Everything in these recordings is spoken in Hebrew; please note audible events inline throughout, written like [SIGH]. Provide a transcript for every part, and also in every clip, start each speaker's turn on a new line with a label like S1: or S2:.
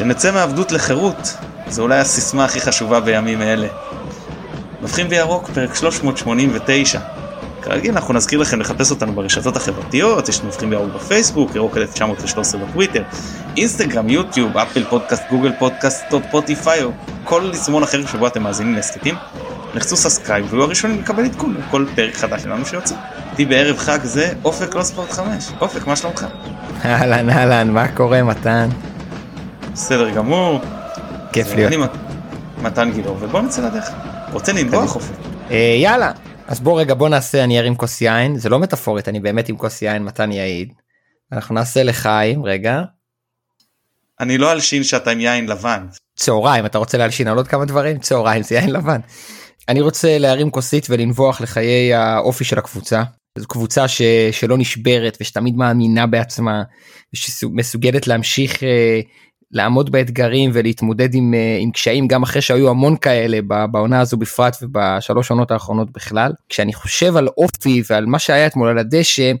S1: שנצא מעבדות לחירות, זו אולי הסיסמה הכי חשובה בימים אלה. נובחים בירוק, פרק 389. כרגיל אנחנו נזכיר לכם לחפש אותנו ברשתות החברתיות, יש נובחים בירוק בפייסבוק, ירוק 1913 בטוויטר, אינסטגרם, יוטיוב, אפל פודקאסט, גוגל פודקאסט, ספוטיפיי או כל יישומון אחר שבו אתם מאזינים להסכתים. לחצו subscribe והיו הראשונים לקבל עדכון בכל פרק חדש שלנו שיוצא. איתי בערב חג זה אופק לא ספורט 5. אופק, מה שלומך?
S2: אהלן אהלן, מה קורה מתן?
S1: בסדר גמור.
S2: כיף להיות.
S1: אני מת- מתן גילאור, ובוא נצא לדרך. רוצה לנבוח אופק?
S2: אה, יאללה, אז בוא רגע בוא נעשה אני ארים כוס יין, זה לא מטאפורית, אני באמת עם כוס יין, מתן יעיד. אנחנו נעשה לחיים, רגע.
S1: אני לא אלשין שאתה עם יין לבן.
S2: צהריים, אתה רוצה להלשין על עוד כמה דברים? צהריים זה יין לבן. אני רוצה להרים כוסית ולנבוח לחיי האופי של הקבוצה. זו קבוצה ש... שלא נשברת ושתמיד מאמינה בעצמה ושמסוגלת להמשיך אה, לעמוד באתגרים ולהתמודד עם, אה, עם קשיים גם אחרי שהיו המון כאלה בעונה הזו בפרט ובשלוש עונות האחרונות בכלל. כשאני חושב על אופי ועל מה שהיה אתמול על הדשא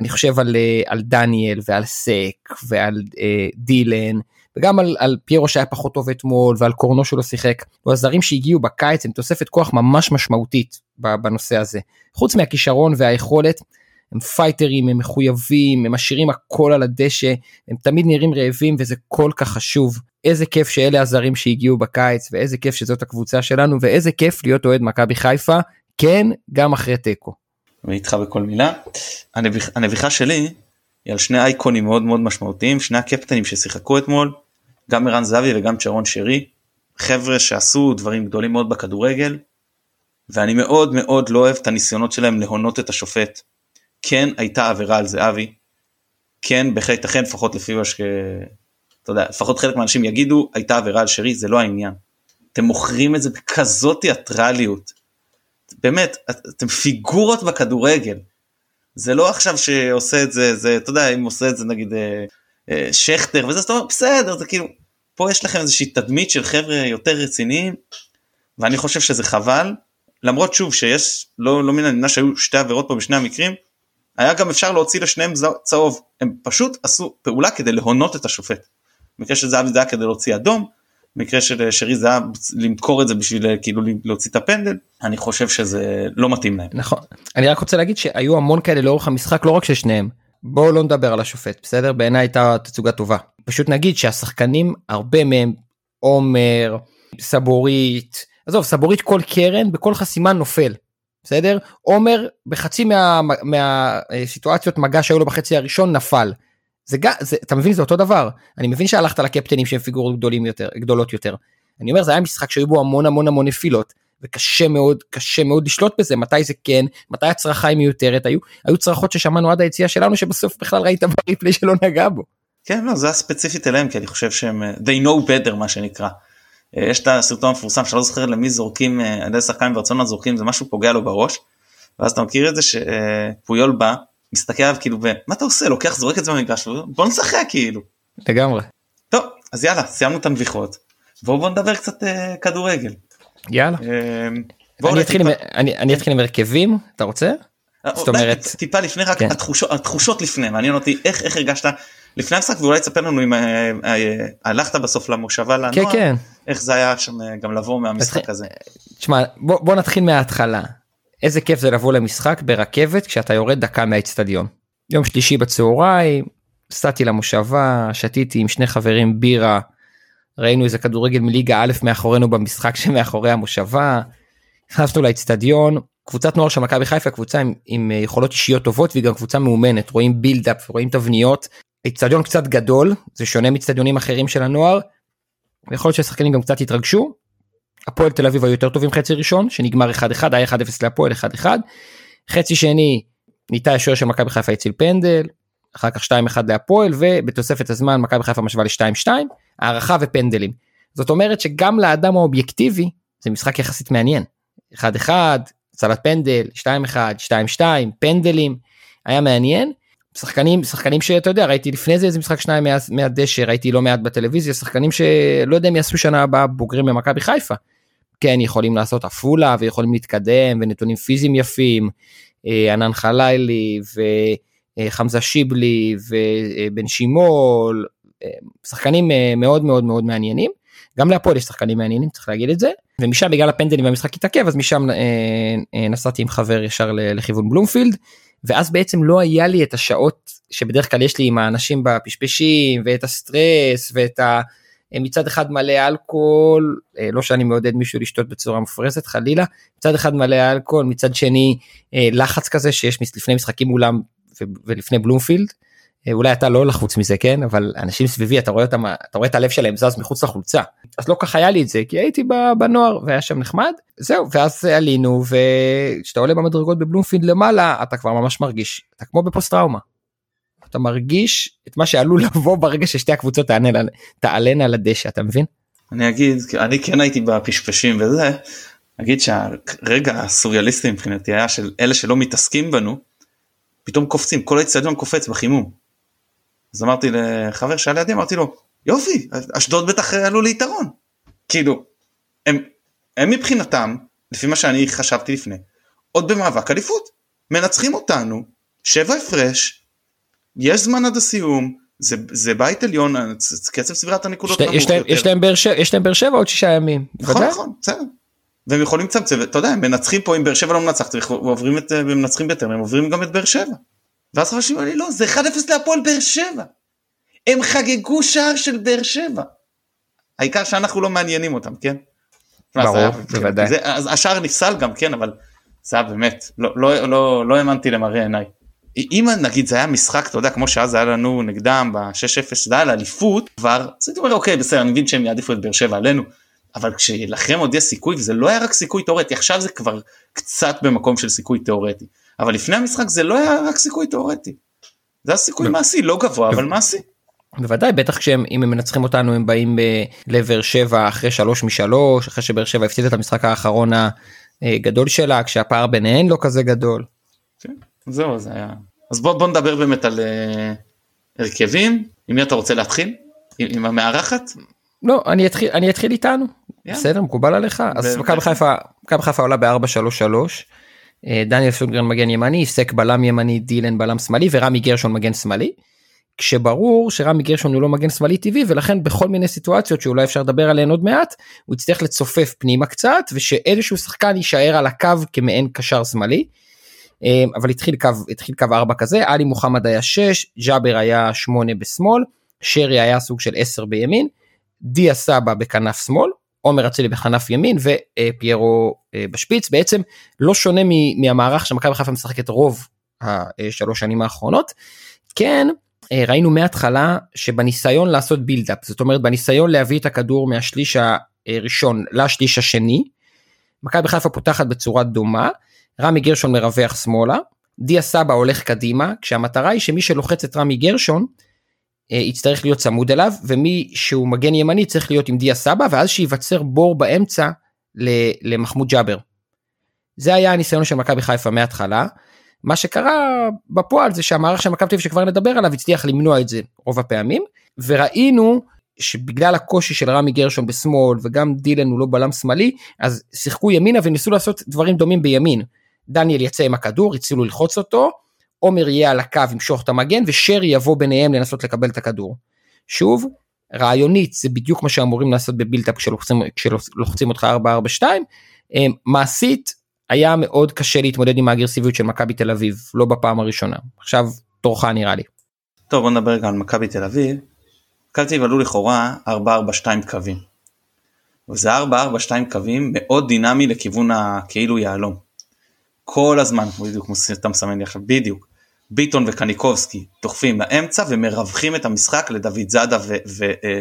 S2: אני חושב על, אה, על דניאל ועל סק ועל אה, דילן וגם על, על פיירו שהיה פחות טוב אתמול ועל קורנו שלא שיחק. הזרים שהגיעו בקיץ הם תוספת כוח ממש משמעותית בנושא הזה. חוץ מהכישרון והיכולת הם פייטרים הם מחויבים הם משאירים הכל על הדשא הם תמיד נראים רעבים וזה כל כך חשוב. איזה כיף שאלה הזרים שהגיעו בקיץ ואיזה כיף שזאת הקבוצה שלנו ואיזה כיף להיות אוהד מכבי חיפה כן גם אחרי תיקו.
S1: ואיתך בכל מילה. הנביח, הנביחה שלי היא על שני אייקונים מאוד מאוד משמעותיים, שני הקפטנים ששיחקו אתמול, גם ערן זהבי וגם צ'רון שרי, חבר'ה שעשו דברים גדולים מאוד בכדורגל, ואני מאוד מאוד לא אוהב את הניסיונות שלהם להונות את השופט. כן הייתה עבירה על זהבי, כן בהחלט ייתכן לפחות לפי מה ש... אתה יודע, לפחות חלק מהאנשים יגידו הייתה עבירה על שרי, זה לא העניין. אתם מוכרים את זה בכזאת תיאטרליות. באמת, את- אתם פיגורות בכדורגל. זה לא עכשיו שעושה את זה, זה, אתה יודע, אם עושה את זה נגיד אה, אה, שכטר וזה, זאת אומרת, בסדר, זה כאילו, פה יש לכם איזושהי תדמית של חבר'ה יותר רציניים, ואני חושב שזה חבל, למרות שוב שיש, לא, לא מן הנמנע שהיו שתי עבירות פה בשני המקרים, היה גם אפשר להוציא לשניהם צהוב, הם פשוט עשו פעולה כדי להונות את השופט. במקרה של זהבי זה היה כדי להוציא אדום, במקרה של שרי זה היה למכור את זה בשביל אה, כאילו להוציא את הפנדל, אני חושב שזה לא מתאים להם.
S2: נכון. אני רק רוצה להגיד שהיו המון כאלה לאורך המשחק לא רק של שניהם. בואו לא נדבר על השופט בסדר? בעיניי הייתה תצוגה טובה. פשוט נגיד שהשחקנים הרבה מהם עומר סבורית עזוב סבורית כל קרן בכל חסימה נופל בסדר עומר בחצי מה- מהסיטואציות מגע שהיו לו בחצי הראשון נפל. זה, זה אתה מבין זה אותו דבר אני מבין שהלכת לקפטנים שהם פיגורות גדולים יותר גדולות יותר. אני אומר זה היה משחק שהיו בו המון המון המון נפילות וקשה מאוד קשה מאוד לשלוט בזה מתי זה כן מתי הצרחה היא מיותרת היו היו צרחות ששמענו עד היציאה שלנו שבסוף בכלל ראית בריפלי שלא נגע בו.
S1: כן, לא, זה היה ספציפית אליהם, כי אני חושב שהם, אה, they know better מה שנקרא. אה, יש את הסרטון המפורסם שלא זוכר למי זורקים, אה, על ידי שחקן ברצון זורקים, זה משהו פוגע לו בראש. ואז אתה מכיר את זה שפויול בא, מסתכל עליו כאילו, מה אתה עושה? לוקח, זורק את זה במגרש, בוא נשחק כאילו.
S2: לגמרי.
S1: טוב, אז יאללה, סיימנו את הנביחות. בואו בוא נדבר קצת אה, כדורגל.
S2: יאללה.
S1: אה,
S2: אני אתחיל עם-
S1: טיפה-
S2: אני אני אתחיל עם הרכבים אתה רוצה?
S1: אה,
S2: זאת אומרת-
S1: טיפ- טיפה לפני רק
S2: כן.
S1: התחושות, התחושות לפני מעניין אותי איך איך הרגשת לפני המשחק ואולי תספר לנו אם אה, אה, הלכת בסוף למושבה לנוער
S2: כן כן.
S1: איך זה היה שם אה, גם לבוא מהמשחק הזה.
S2: תשמע בוא, בוא נתחיל מההתחלה. איזה כיף זה לבוא למשחק ברכבת כשאתה יורד דקה מהאצטדיון. יום שלישי בצהריים, נסעתי למושבה, שתיתי עם שני חברים בירה, ראינו איזה כדורגל מליגה א' מאחורינו במשחק [LAUGHS] שמאחורי המושבה, נכנסנו לאצטדיון, קבוצת נוער של מכבי חיפה קבוצה עם, עם יכולות אישיות טובות והיא גם קבוצה מאומנת, רואים בילדאפ, רואים תבניות, אצטדיון קצת גדול, זה שונה מאצטדיונים אחרים של הנוער, ויכול להיות שהשחקנים גם קצת התרגשו, הפועל תל אביב היו יותר טובים חצי ראשון שנגמר 1-1 היה 1-0 להפועל 1-1 חצי שני ניתאי השוער של מכבי חיפה הציל פנדל אחר כך 2-1 להפועל ובתוספת הזמן מכבי חיפה משווה ל-2-2 הערכה ופנדלים. זאת אומרת שגם לאדם האובייקטיבי זה משחק יחסית מעניין. 1-1 הצלת פנדל 2-1 2-2 פנדלים היה מעניין שחקנים שחקנים שאתה יודע ראיתי לפני זה איזה משחק שניים מה, מהדשא ראיתי לא מעט בטלוויזיה שחקנים שלא יודע אם יעשו שנה הבאה בוגרים במכבי חיפה. כן יכולים לעשות עפולה ויכולים להתקדם ונתונים פיזיים יפים אה, ענן חלילי וחמזה שיבלי ובן שימול שחקנים מאוד מאוד מאוד מעניינים. גם להפועל יש שחקנים מעניינים צריך להגיד את זה ומשם בגלל הפנדלים והמשחק התעכב אז משם אה, אה, נסעתי עם חבר ישר לכיוון בלומפילד ואז בעצם לא היה לי את השעות שבדרך כלל יש לי עם האנשים בפשפשים ואת הסטרס ואת ה... מצד אחד מלא אלכוהול, אה, לא שאני מעודד מישהו לשתות בצורה מפרסת חלילה, מצד אחד מלא אלכוהול, מצד שני אה, לחץ כזה שיש לפני משחקים מולם ולפני בלומפילד. אה, אולי אתה לא לחוץ מזה כן אבל אנשים סביבי אתה רואה אותם אתה רואה את הלב שלהם זז מחוץ לחולצה אז לא ככה היה לי את זה כי הייתי בנוער והיה שם נחמד זהו ואז עלינו וכשאתה עולה במדרגות בבלומפילד למעלה אתה כבר ממש מרגיש אתה כמו בפוסט טראומה. אתה מרגיש את מה שעלול לבוא ברגע ששתי הקבוצות תעלנה לדשא אתה מבין?
S1: אני אגיד אני כן הייתי בפשפשים וזה אגיד שהרגע הסוריאליסטי מבחינתי היה של אלה שלא מתעסקים בנו פתאום קופצים כל האצטדיון קופץ בחימום. אז אמרתי לחבר שהיה לידי אמרתי לו יופי אשדוד בטח עלו ליתרון כאילו הם, הם מבחינתם לפי מה שאני חשבתי לפני עוד במאבק אליפות מנצחים אותנו שבע הפרש יש זמן עד הסיום זה, זה בית עליון קצב סבירת הנקודות
S2: נמוך יותר. יש להם יש להם באר שבע עוד שישה ימים.
S1: נכון נכון בסדר. והם יכולים לצמצם אתה יודע הם מנצחים פה אם באר שבע לא מנצחת הם מנצחים בטרם הם עוברים גם את באר שבע. ואז חשבתי לי לא זה 1-0 להפועל באר שבע. הם חגגו שער של באר שבע. העיקר שאנחנו לא מעניינים אותם כן.
S2: ברור בוודאי.
S1: אז השער נפסל גם כן אבל זה היה באמת לא לא לא לא האמנתי למראה עיניי. אם נגיד זה היה משחק אתה יודע כמו שאז היה לנו נגדם ב-6-0 זה היה לאליפות כבר אז הייתי אומר אוקיי בסדר אני מבין שהם יעדיפו את באר שבע עלינו אבל כשלכם עוד יש סיכוי וזה לא היה רק סיכוי תאורטי עכשיו זה כבר קצת במקום של סיכוי תאורטי אבל לפני המשחק זה לא היה רק סיכוי תאורטי. זה היה סיכוי מעשי לא גבוה אבל מעשי.
S2: בוודאי בטח כשהם אם הם מנצחים אותנו הם באים לבאר שבע אחרי שלוש משלוש אחרי שבאר שבע הפסיד את המשחק האחרון הגדול שלה כשהפער ביניהן לא כזה גדול.
S1: כן, זהו זה היה אז בוא, בוא נדבר באמת על uh, הרכבים עם מי אתה רוצה להתחיל עם, עם המארחת.
S2: לא אני אתחיל אני אתחיל איתנו yeah. בסדר מקובל עליך אז מכבי חיפה מכבי חיפה עולה ב-433 אה, דניאל סונגרן מגן ימני סק בלם ימני דילן בלם שמאלי ורמי גרשון מגן שמאלי. כשברור שרמי גרשון הוא לא מגן שמאלי טבעי ולכן בכל מיני סיטואציות שאולי אפשר לדבר עליהן עוד מעט הוא יצטרך לצופף פנימה קצת ושאיזשהו שחקן יישאר על הקו כמעין קשר שמאלי. אה, אבל התחיל קו התחיל קו 4 כזה עלי מוחמד היה 6 ג'אבר היה 8 בשמאל שרי היה סוג של 10 בימין דיה סבא בכנף שמאל עומר אצילי בכנף ימין ופיירו אה, בשפיץ בעצם לא שונה מהמערך שמכבי חיפה משחקת רוב השלוש שנים האחרונות. כן אה, ראינו מההתחלה שבניסיון לעשות בילדאפ זאת אומרת בניסיון להביא את הכדור מהשליש הראשון לשליש השני מכבי חיפה פותחת בצורה דומה רמי גרשון מרווח שמאלה דיה סבא הולך קדימה כשהמטרה היא שמי שלוחץ את רמי גרשון אה, יצטרך להיות צמוד אליו ומי שהוא מגן ימני צריך להיות עם דיה סבא ואז שייווצר בור באמצע למחמוד ג'אבר. זה היה הניסיון של מכבי חיפה מההתחלה. מה שקרה בפועל זה שהמערך של מכבי תל שכבר נדבר עליו הצליח למנוע את זה רוב הפעמים וראינו שבגלל הקושי של רמי גרשון בשמאל וגם דילן הוא לא בלם שמאלי אז שיחקו ימינה וניסו לעשות דברים דומים בימין. דניאל יצא עם הכדור הצילו ללחוץ אותו עומר יהיה על הקו ימשוך את המגן ושרי יבוא ביניהם לנסות לקבל את הכדור. שוב רעיונית זה בדיוק מה שאמורים לעשות בבילטאפ כשלוחצים, כשלוחצים אותך 4-4-2 אמ, מעשית היה מאוד קשה להתמודד עם האגרסיביות של מכבי תל אביב לא בפעם הראשונה עכשיו תורך נראה לי.
S1: טוב בוא נדבר גם על מכבי תל אביב. מכבי תל אביב עלו לכאורה 4-4-2 קווים. וזה 4-4-2 קווים מאוד דינמי לכיוון הכאילו יהלום. כל הזמן בדיוק שאתה מסמן לי עכשיו בדיוק ביטון וקניקובסקי דוחפים לאמצע ומרווחים את המשחק לדוד זאדה אה,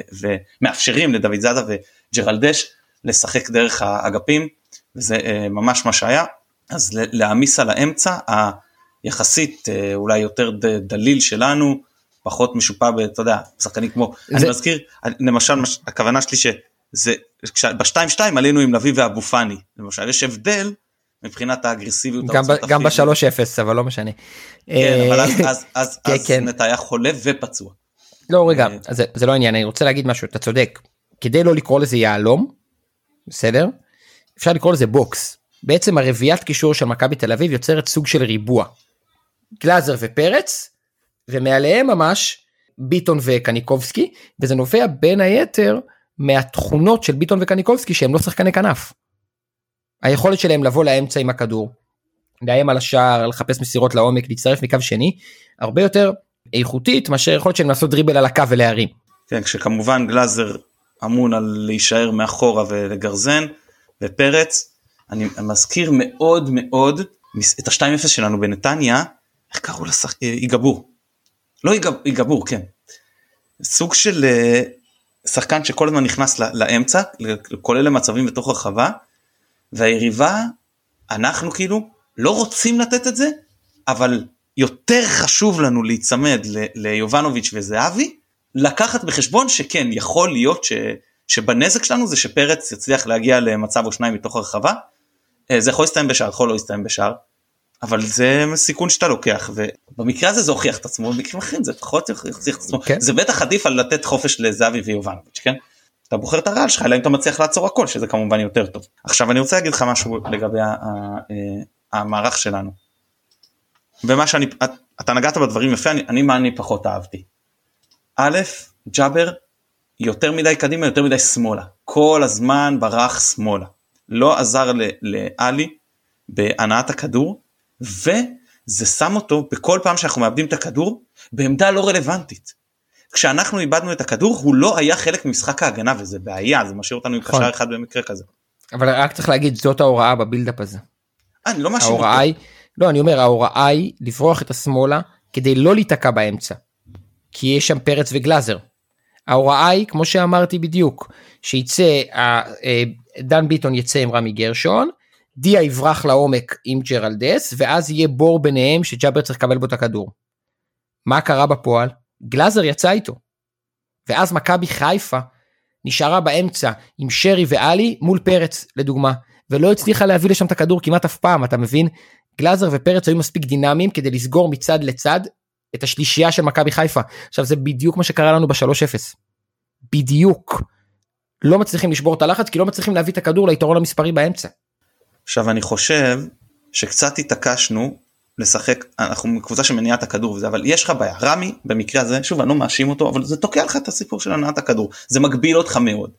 S1: ומאפשרים לדוד זאדה וג'רלדש לשחק דרך האגפים וזה אה, ממש מה שהיה אז להעמיס על האמצע היחסית אה, אולי יותר דליל שלנו פחות משופע אתה יודע שחקנים כמו זה... אני מזכיר למשל הכוונה שלי שזה בשתיים שתיים עלינו עם לביא ואבו פאני למשל יש הבדל מבחינת האגרסיביות.
S2: גם, גם ב-3-0 אבל לא משנה.
S1: כן אבל אז, אז, [LAUGHS] אז, כן, אז כן. נטע היה חולה ופצוע.
S2: לא רגע אה, זה, זה לא עניין אני רוצה להגיד משהו אתה צודק כדי לא לקרוא לזה יהלום בסדר אפשר לקרוא לזה box בעצם הרביעיית קישור של מכבי תל אביב יוצרת סוג של ריבוע. גלאזר ופרץ ומעליהם ממש ביטון וקניקובסקי וזה נובע בין היתר מהתכונות של ביטון וקניקובסקי שהם לא שחקני כנף. היכולת שלהם לבוא לאמצע עם הכדור, לאיים על השער, לחפש מסירות לעומק, להצטרף מקו שני, הרבה יותר איכותית מאשר יכולת שלהם לעשות דריבל על הקו ולהרים.
S1: כן, כשכמובן גלאזר אמון על להישאר מאחורה ולגרזן, ופרץ, אני מזכיר מאוד מאוד את ה-2-0 שלנו בנתניה, איך קראו לשחק... יגבור. לא יגבור, כן. סוג של אה, שחקן שכל הזמן נכנס לאמצע, כולל למצבים בתוך הרחבה, והיריבה, אנחנו כאילו לא רוצים לתת את זה, אבל יותר חשוב לנו להיצמד ליובנוביץ' וזהבי, לקחת בחשבון שכן, יכול להיות ש, שבנזק שלנו זה שפרץ יצליח להגיע למצב או שניים מתוך הרחבה, אה, זה יכול להסתיים בשער, יכול לא להסתיים בשער, אבל זה סיכון שאתה לוקח ובמקרה הזה זה הוכיח את עצמו במקרים אחרים זה פחות יוכיח את עצמו כן. זה בטח עדיף על לתת חופש לזהבי ויובנוביץ' כן. אתה בוחר את הרעל שלך אלא אם אתה מצליח לעצור הכל שזה כמובן יותר טוב. עכשיו אני רוצה להגיד לך משהו לגבי אה, המערך שלנו. ומה שאני אתה נגעת בדברים יפה אני, אני מה אני פחות אהבתי. א' ג'אבר יותר מדי קדימה יותר מדי שמאלה כל הזמן ברח שמאלה לא עזר לעלי בהנעת הכדור וזה שם אותו בכל פעם שאנחנו מאבדים את הכדור בעמדה לא רלוונטית. כשאנחנו איבדנו את הכדור הוא לא היה חלק ממשחק ההגנה וזה בעיה זה משאיר אותנו עם נכון. קשר אחד במקרה כזה.
S2: אבל רק צריך להגיד זאת ההוראה בבילדאפ הזה.
S1: אני לא מאשים
S2: אותו. היא, לא אני אומר ההוראה היא לברוח את השמאלה כדי לא להיתקע באמצע. כי יש שם פרץ וגלאזר. ההוראה היא כמו שאמרתי בדיוק שיצא אה, דן ביטון יצא עם רמי גרשון דיה יברח לעומק עם ג'רלדס, ואז יהיה בור ביניהם שג'אבר צריך לקבל בו את הכדור. מה קרה בפועל? גלאזר יצא איתו. ואז מכבי חיפה נשארה באמצע עם שרי ואלי מול פרץ לדוגמה, ולא הצליחה להביא לשם את הכדור כמעט אף פעם, אתה מבין? גלאזר ופרץ היו מספיק דינמיים כדי לסגור מצד לצד את השלישייה של מכבי חיפה. עכשיו זה בדיוק מה שקרה לנו ב-3-0. בדיוק. לא מצליחים לשבור את הלחץ כי לא מצליחים להביא את הכדור ליתרון המספרי באמצע.
S1: עכשיו אני חושב שקצת התעקשנו לשחק אנחנו קבוצה שמניעה את הכדור וזה אבל יש לך בעיה רמי במקרה הזה שוב אני לא מאשים אותו אבל זה תוקע לך את הסיפור של הנעת הכדור זה מגביל אותך מאוד.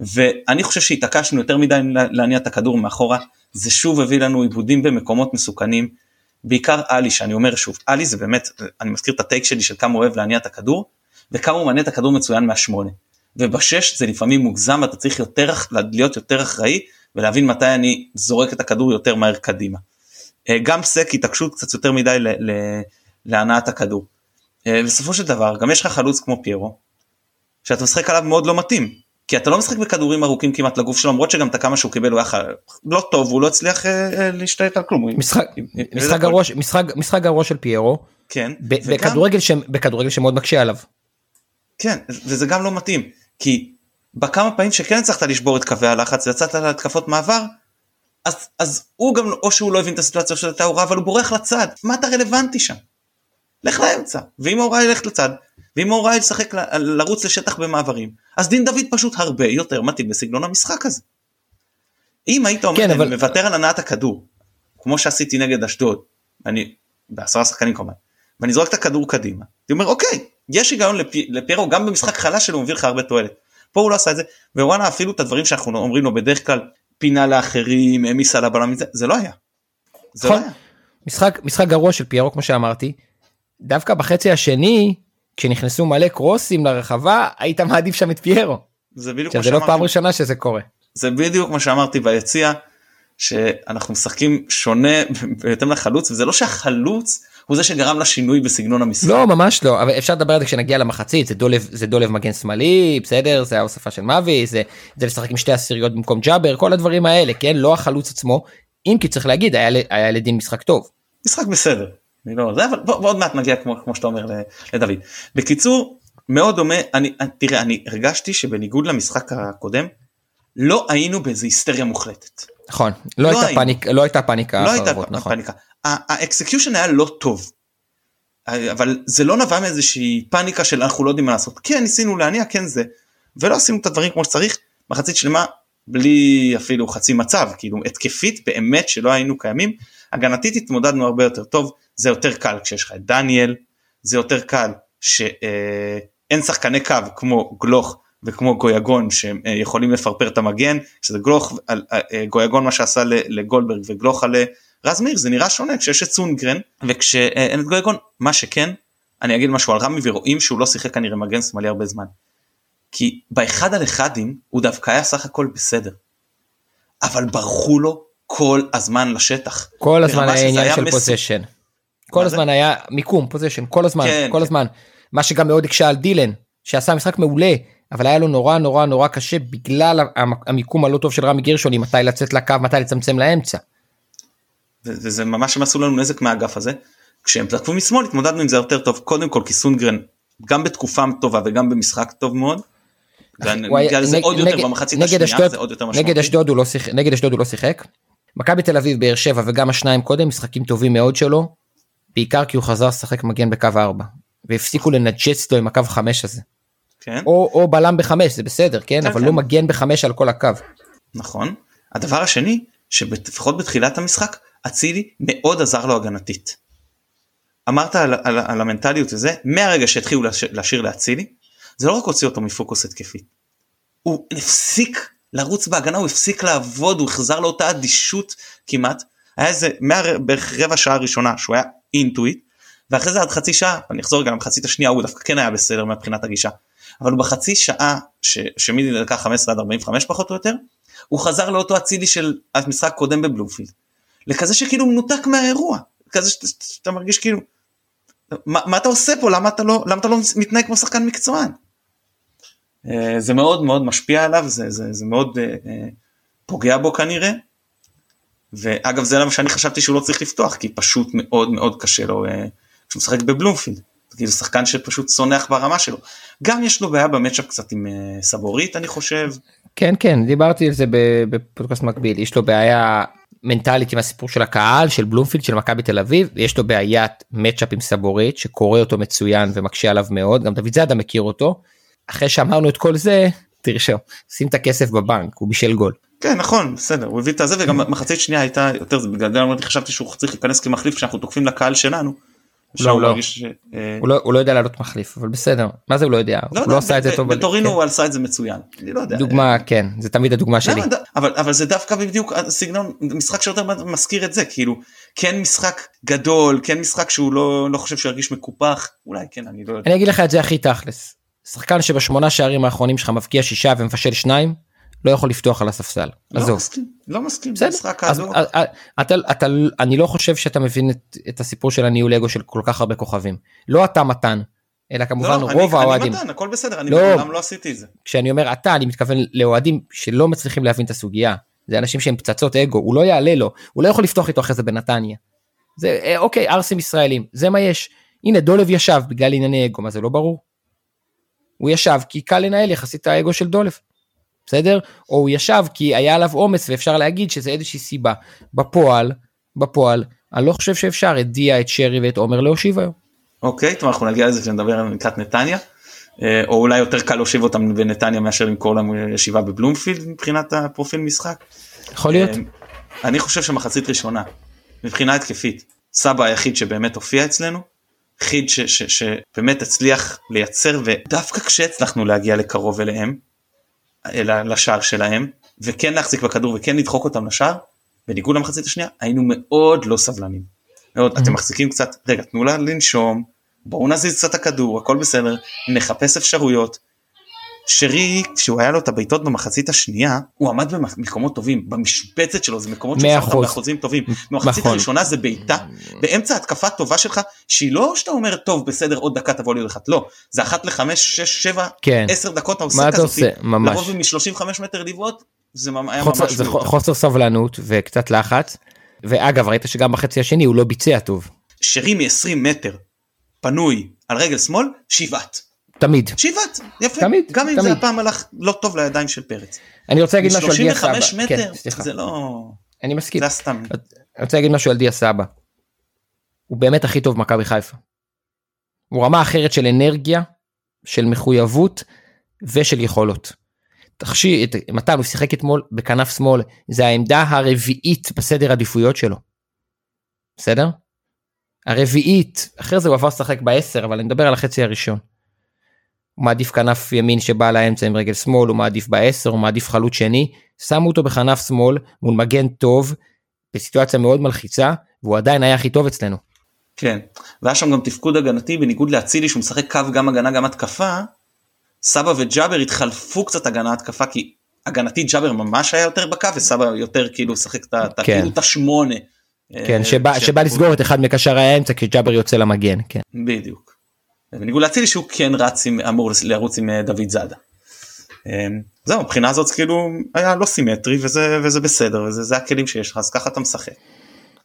S1: ואני חושב שהתעקשנו יותר מדי להניע את הכדור מאחורה זה שוב הביא לנו עיבודים במקומות מסוכנים בעיקר עלי שאני אומר שוב עלי זה באמת אני מזכיר את הטייק שלי של כמה הוא אוהב להניע את הכדור וכמה הוא מניע את הכדור מצוין מהשמונה ובשש זה לפעמים מוגזם ואתה צריך יותר להיות יותר אחראי ולהבין מתי אני זורק את הכדור יותר מהר קדימה. אה, גם סק התעקשות קצת יותר מדי להנעת הכדור. אה, בסופו של דבר גם יש לך חלוץ כמו פיירו שאתה משחק עליו מאוד לא מתאים כי אתה לא משחק בכדורים ארוכים כמעט לגוף שלו למרות שגם את הכמה שהוא קיבל הוא היה לא טוב הוא לא הצליח אה, להשתלט על כלום.
S2: משחק, משחק, גרוע, משחק, משחק גרוע של פיירו
S1: כן
S2: בכדורגל, ש, בכדורגל שמאוד מקשה עליו.
S1: כן וזה גם לא מתאים כי בכמה פעמים שכן הצלחת לשבור את קווי הלחץ ויצאת להתקפות מעבר אז, אז הוא גם או שהוא לא הבין את הסיטואציה של ההוראה אבל הוא בורח לצד מה אתה רלוונטי שם. לך לאמצע ואם ההוראה ילך לצד ואם ההוראה ישחק לרוץ לשטח במעברים אז דין דוד פשוט הרבה יותר מתאים לסגנון המשחק הזה. אם היית אומר כן, אבל... מוותר על הנעת הכדור כמו שעשיתי נגד אשדוד אני בעשרה שחקנים כמובן ואני זורק את הכדור קדימה אני אומר אוקיי יש היגיון לפ... לפיירו גם במשחק חלש שלו הוא מביא לך הרבה תועלת פה הוא לא עשה את זה ווואלה אפילו את הדברים שאנחנו אומרים לו בדרך כלל פינה לאחרים העמיס על הבלם זה לא היה. זה לא
S2: נכון. היה. משחק משחק גרוע של פיירו כמו שאמרתי דווקא בחצי השני כשנכנסו מלא קרוסים לרחבה היית מעדיף שם את פיירו. זה בדיוק מה שאמרתי. זה לא פעם ראשונה שזה קורה.
S1: זה בדיוק מה שאמרתי ביציע שאנחנו משחקים שונה בהתאם לחלוץ וזה לא שהחלוץ הוא זה שגרם לשינוי בסגנון המשחק.
S2: לא ממש לא אבל אפשר לדבר על זה כשנגיע למחצית זה דולב זה דולב מגן שמאלי בסדר זה ההוספה של מאבי זה זה לשחק עם שתי עשיריות במקום ג'אבר כל הדברים האלה כן לא החלוץ עצמו אם כי צריך להגיד היה, היה לדין משחק טוב.
S1: משחק בסדר. אני לא זה אבל עוד מעט נגיע כמו, כמו שאתה אומר לדוד. בקיצור מאוד דומה אני תראה אני הרגשתי שבניגוד למשחק הקודם לא היינו באיזה היסטריה מוחלטת.
S2: נכון לא, לא הייתה פאניקה לא הייתה פאניקה
S1: לא הייתה נכון. פאניקה ה execution היה לא טוב. אבל זה לא נבע מאיזושהי פאניקה של אנחנו לא יודעים מה לעשות כן ניסינו להניע כן זה ולא עשינו את הדברים כמו שצריך מחצית שלמה בלי אפילו חצי מצב כאילו התקפית באמת שלא היינו קיימים הגנתית התמודדנו הרבה יותר טוב זה יותר קל כשיש לך את דניאל זה יותר קל שאין שחקני קו כמו גלוך וכמו גויגון שיכולים לפרפר את המגן שזה גלוך גויגון מה שעשה לגולדברג וגלוך על רז מאיר זה נראה שונה כשיש את סונגרן וכשאין את גויגון מה שכן אני אגיד משהו על רמי ורואים שהוא לא שיחק כנראה מגן שמאלי הרבה זמן. כי באחד על אחדים הוא דווקא היה סך הכל בסדר. אבל ברחו לו כל הזמן לשטח.
S2: כל הזמן היה עניין של position. כל הזמן היה מיקום position כל הזמן כן, כל כן. הזמן מה שגם מאוד הקשה על דילן שעשה משחק מעולה אבל היה לו נורא נורא נורא קשה בגלל המיקום הלא טוב של רמי גרשון מתי לצאת לקו מתי לצמצם לאמצע.
S1: וזה ממש הם עשו לנו נזק מהאגף הזה כשהם תקפו משמאל התמודדנו עם זה יותר טוב קודם כל כי סונדגרן גם בתקופה טובה וגם במשחק טוב מאוד.
S2: נגד אשדוד הוא לא שיחק. מכבי תל אביב באר שבע וגם השניים קודם משחקים טובים מאוד שלו. בעיקר כי הוא חזר לשחק מגן בקו 4 והפסיקו לנג'ס לו עם הקו 5 הזה. כן. או, או בלם בחמש זה בסדר כן, כן אבל כן. לא מגן בחמש על כל הקו.
S1: נכון. הדבר השני שלפחות בתחילת המשחק אצילי מאוד עזר לו הגנתית. אמרת על, על, על המנטליות הזה מהרגע שהתחילו להשאיר לאצילי זה לא רק הוציא אותו מפוקוס התקפי. הוא הפסיק לרוץ בהגנה הוא הפסיק לעבוד הוא החזר לאותה אדישות כמעט היה איזה בערך רבע שעה ראשונה שהוא היה אינטואיט ואחרי זה עד חצי שעה אני אחזור גם למחצית השנייה הוא דווקא כן היה בסדר מבחינת הגישה אבל בחצי שעה שמדקה 15 עד 45 פחות או יותר הוא חזר לאותו אצילי של המשחק קודם בבלומפילד לכזה שכאילו מנותק מהאירוע כזה שאתה, שאתה מרגיש כאילו מה, מה אתה עושה פה למה אתה לא למה אתה לא מתנהג כמו שחקן מקצוען. אה, זה מאוד מאוד משפיע עליו זה, זה, זה מאוד uh, uh, פוגע בו כנראה. ואגב זה למה שאני חשבתי שהוא לא צריך לפתוח כי פשוט מאוד מאוד קשה לו uh, כשהוא משחק בבלומפילד. כאילו שחקן שפשוט צונח ברמה שלו. גם יש לו בעיה במצ'אפ קצת עם uh, סבורית אני חושב.
S2: כן כן דיברתי על זה בפודקאסט מקביל יש לו בעיה מנטלית עם הסיפור של הקהל של בלומפילד של מכבי תל אביב יש לו בעיית מצ'אפ עם סבורית שקורא אותו מצוין ומקשה עליו מאוד גם דוד זאדה מכיר אותו. אחרי שאמרנו את כל זה תרשום שים את הכסף בבנק הוא בישל גול.
S1: כן נכון בסדר הוא הביא את הזה וגם מחצית שנייה הייתה יותר זה בגלל זה חשבתי שהוא צריך להיכנס כמחליף כשאנחנו תוקפים לקהל שלנו.
S2: לא, לא. אה, הוא, לא, הוא לא יודע לעלות מחליף אבל בסדר מה זה הוא לא יודע לא הוא לא עשה את זה טוב
S1: בטורינו כן. הוא עשה את זה מצוין אני לא יודע
S2: דוגמה כן זה תמיד הדוגמה שלי
S1: אבל אבל זה דווקא בדיוק הסגנון משחק שיותר מזכיר את זה כאילו כן משחק גדול כן משחק שהוא לא לא חושב שירגיש מקופח אולי כן אני לא יודע.
S2: אני אגיד לך את זה הכי תכלס שחקן שבשמונה שערים האחרונים שלך מבקיע שישה ומפשל שניים לא יכול לפתוח על הספסל.
S1: לא עזוב. מסכים, לא מסכים, בסדר. משחק
S2: האדום. אתה, אתה, אני לא חושב שאתה מבין את, את הסיפור של הניהול אגו של כל כך הרבה כוכבים. לא אתה מתן, אלא כמובן לא, רוב האוהדים.
S1: אני מתן, הכל בסדר, אני לא, מעולם לא עשיתי את זה.
S2: כשאני אומר אתה, אני מתכוון לאוהדים שלא מצליחים להבין את הסוגיה. זה אנשים שהם פצצות אגו, הוא לא יעלה לו, הוא לא יכול לפתוח איתו אחרי זה בנתניה. זה אה, אוקיי, ערסים ישראלים, זה מה יש. הנה דולב ישב בגלל ענייני אגו, מה זה לא ברור? הוא ישב כי קל לנהל יחסית את האגו של דולב. בסדר? או הוא ישב כי היה עליו עומס ואפשר להגיד שזה איזושהי סיבה. בפועל, בפועל, אני לא חושב שאפשר את דיה, את שרי ואת עומר להושיב היום.
S1: אוקיי, טוב אנחנו נגיע לזה כשנדבר על מקלט נתניה. אה, או אולי יותר קל להושיב אותם בנתניה מאשר למכור להם ישיבה בבלומפילד מבחינת הפרופיל משחק.
S2: יכול להיות. אה,
S1: אני חושב שמחצית ראשונה מבחינה התקפית סבא היחיד שבאמת הופיע אצלנו. חיד שבאמת הצליח לייצר ודווקא כשהצלחנו להגיע לקרוב אליהם לשער שלהם וכן להחזיק בכדור וכן לדחוק אותם לשער בניגוד למחצית השנייה היינו מאוד לא סבלנים. מאוד, אתם מחזיקים קצת רגע תנו לה לנשום בואו נזיז קצת הכדור הכל בסדר נחפש אפשרויות שרי כשהוא היה לו את הבעיטות במחצית השנייה הוא עמד במקומות טובים. במשבצת שלו זה מקומות
S2: שהוא שם
S1: באחוזים טובים. במחצית נכון. הראשונה זה בעיטה. באמצע התקפה טובה שלך שהיא לא שאתה אומר טוב בסדר עוד דקה תבוא לי עוד אחת. לא. זה אחת לחמש שש שבע כן. עשר דקות אתה עושה כזאת. לבוא מ-35 מטר לבעוט זה היה
S2: חוצר, ממש זה חוסר סבלנות וקצת לחץ. ואגב ראית שגם בחצי השני הוא לא ביצע טוב.
S1: שרי מ-20 מטר פנוי על רגל שמאל שיבעט
S2: תמיד.
S1: שיבת, יפה. תמיד. גם אם תמיד. זה הפעם הלך לא טוב לידיים של פרץ.
S2: אני רוצה להגיד משהו על דיה סבא.
S1: 35 מטר, כן, זה לא...
S2: אני מסכים.
S1: זה סתם.
S2: אני רוצה להגיד משהו על דיה סבא. הוא באמת הכי טוב במכבי חיפה. הוא רמה אחרת של אנרגיה, של מחויבות ושל יכולות. תחשי, מתן הוא שיחק אתמול בכנף שמאל, זה העמדה הרביעית בסדר עדיפויות שלו. בסדר? הרביעית, אחרי זה הוא עבר לשחק בעשר, אבל אני מדבר על החצי הראשון. הוא מעדיף כנף ימין שבא לאמצע עם רגל שמאל, הוא מעדיף בעשר, הוא מעדיף חלוץ שני, שמו אותו בכנף שמאל מול מגן טוב, בסיטואציה מאוד מלחיצה, והוא עדיין היה הכי טוב אצלנו.
S1: כן, והיה שם גם תפקוד הגנתי בניגוד לאצילי שהוא משחק קו גם הגנה גם התקפה, סבא וג'אבר התחלפו קצת הגנה התקפה כי הגנתי ג'אבר ממש היה יותר בקו וסבא יותר כאילו שחק את כן. כאילו את השמונה.
S2: כן, שבא, אה, שבא לסגור את אחד מקשרי האמצע כי ג'אבר יוצא למגן, כן.
S1: בדיוק. בניגוד לאצילי שהוא כן רץ עם, אמור לרוץ עם אה, דוד זאדה. אה, זהו, מבחינה הזאת כאילו היה לא סימטרי וזה, וזה בסדר וזה זה הכלים שיש לך אז ככה אתה משחק.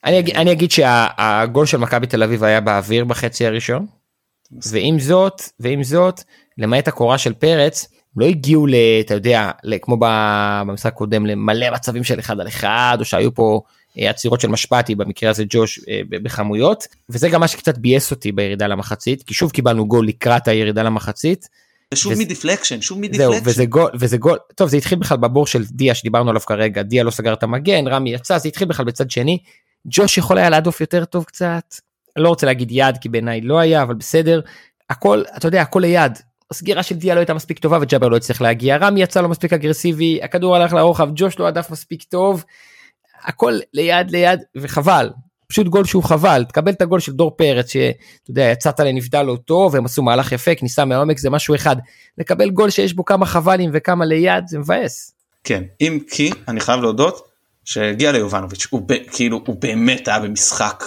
S2: אני אגיד, אני אגיד שהגול של מכבי תל אביב היה באוויר בחצי הראשון ועם זאת ועם זאת למעט הקורה של פרץ לא הגיעו ל... אתה יודע, כמו במשחק הקודם למלא מצבים של אחד על אחד או שהיו פה עצירות של משפטי במקרה הזה ג'וש אה, בכמויות וזה גם מה שקצת ביאס אותי בירידה למחצית כי שוב קיבלנו גול לקראת הירידה למחצית.
S1: ושוב מ deflection שוב מ deflection. זהו
S2: וזה גול וזה גול טוב זה התחיל בכלל בבור של דיה שדיברנו עליו כרגע דיה לא סגר את המגן רמי יצא זה התחיל בכלל בצד שני. ג'וש יכול היה להדוף יותר טוב קצת לא רוצה להגיד יד כי בעיניי לא היה אבל בסדר. הכל אתה יודע הכל ליד. הסגירה של דיה לא הייתה מספיק טובה וג'אבר לא הצליח להגיע. רמי יצא לו מספיק אגרסיבי הכדור הלך לרוחב ג'וש לא הדף מספיק טוב הכל ליד ליד וחבל. פשוט גול שהוא חבל. תקבל את הגול של דור פרץ שאתה יודע יצאת לנבדל לא טוב והם עשו מהלך יפה כניסה מהעומק זה משהו אחד. לקבל גול שיש בו כמה חבלים וכמה ליד זה מבאס.
S1: כן. אם כי אני חייב להודות שהגיע ליובנוביץ' הוא ב, כאילו הוא באמת היה במשחק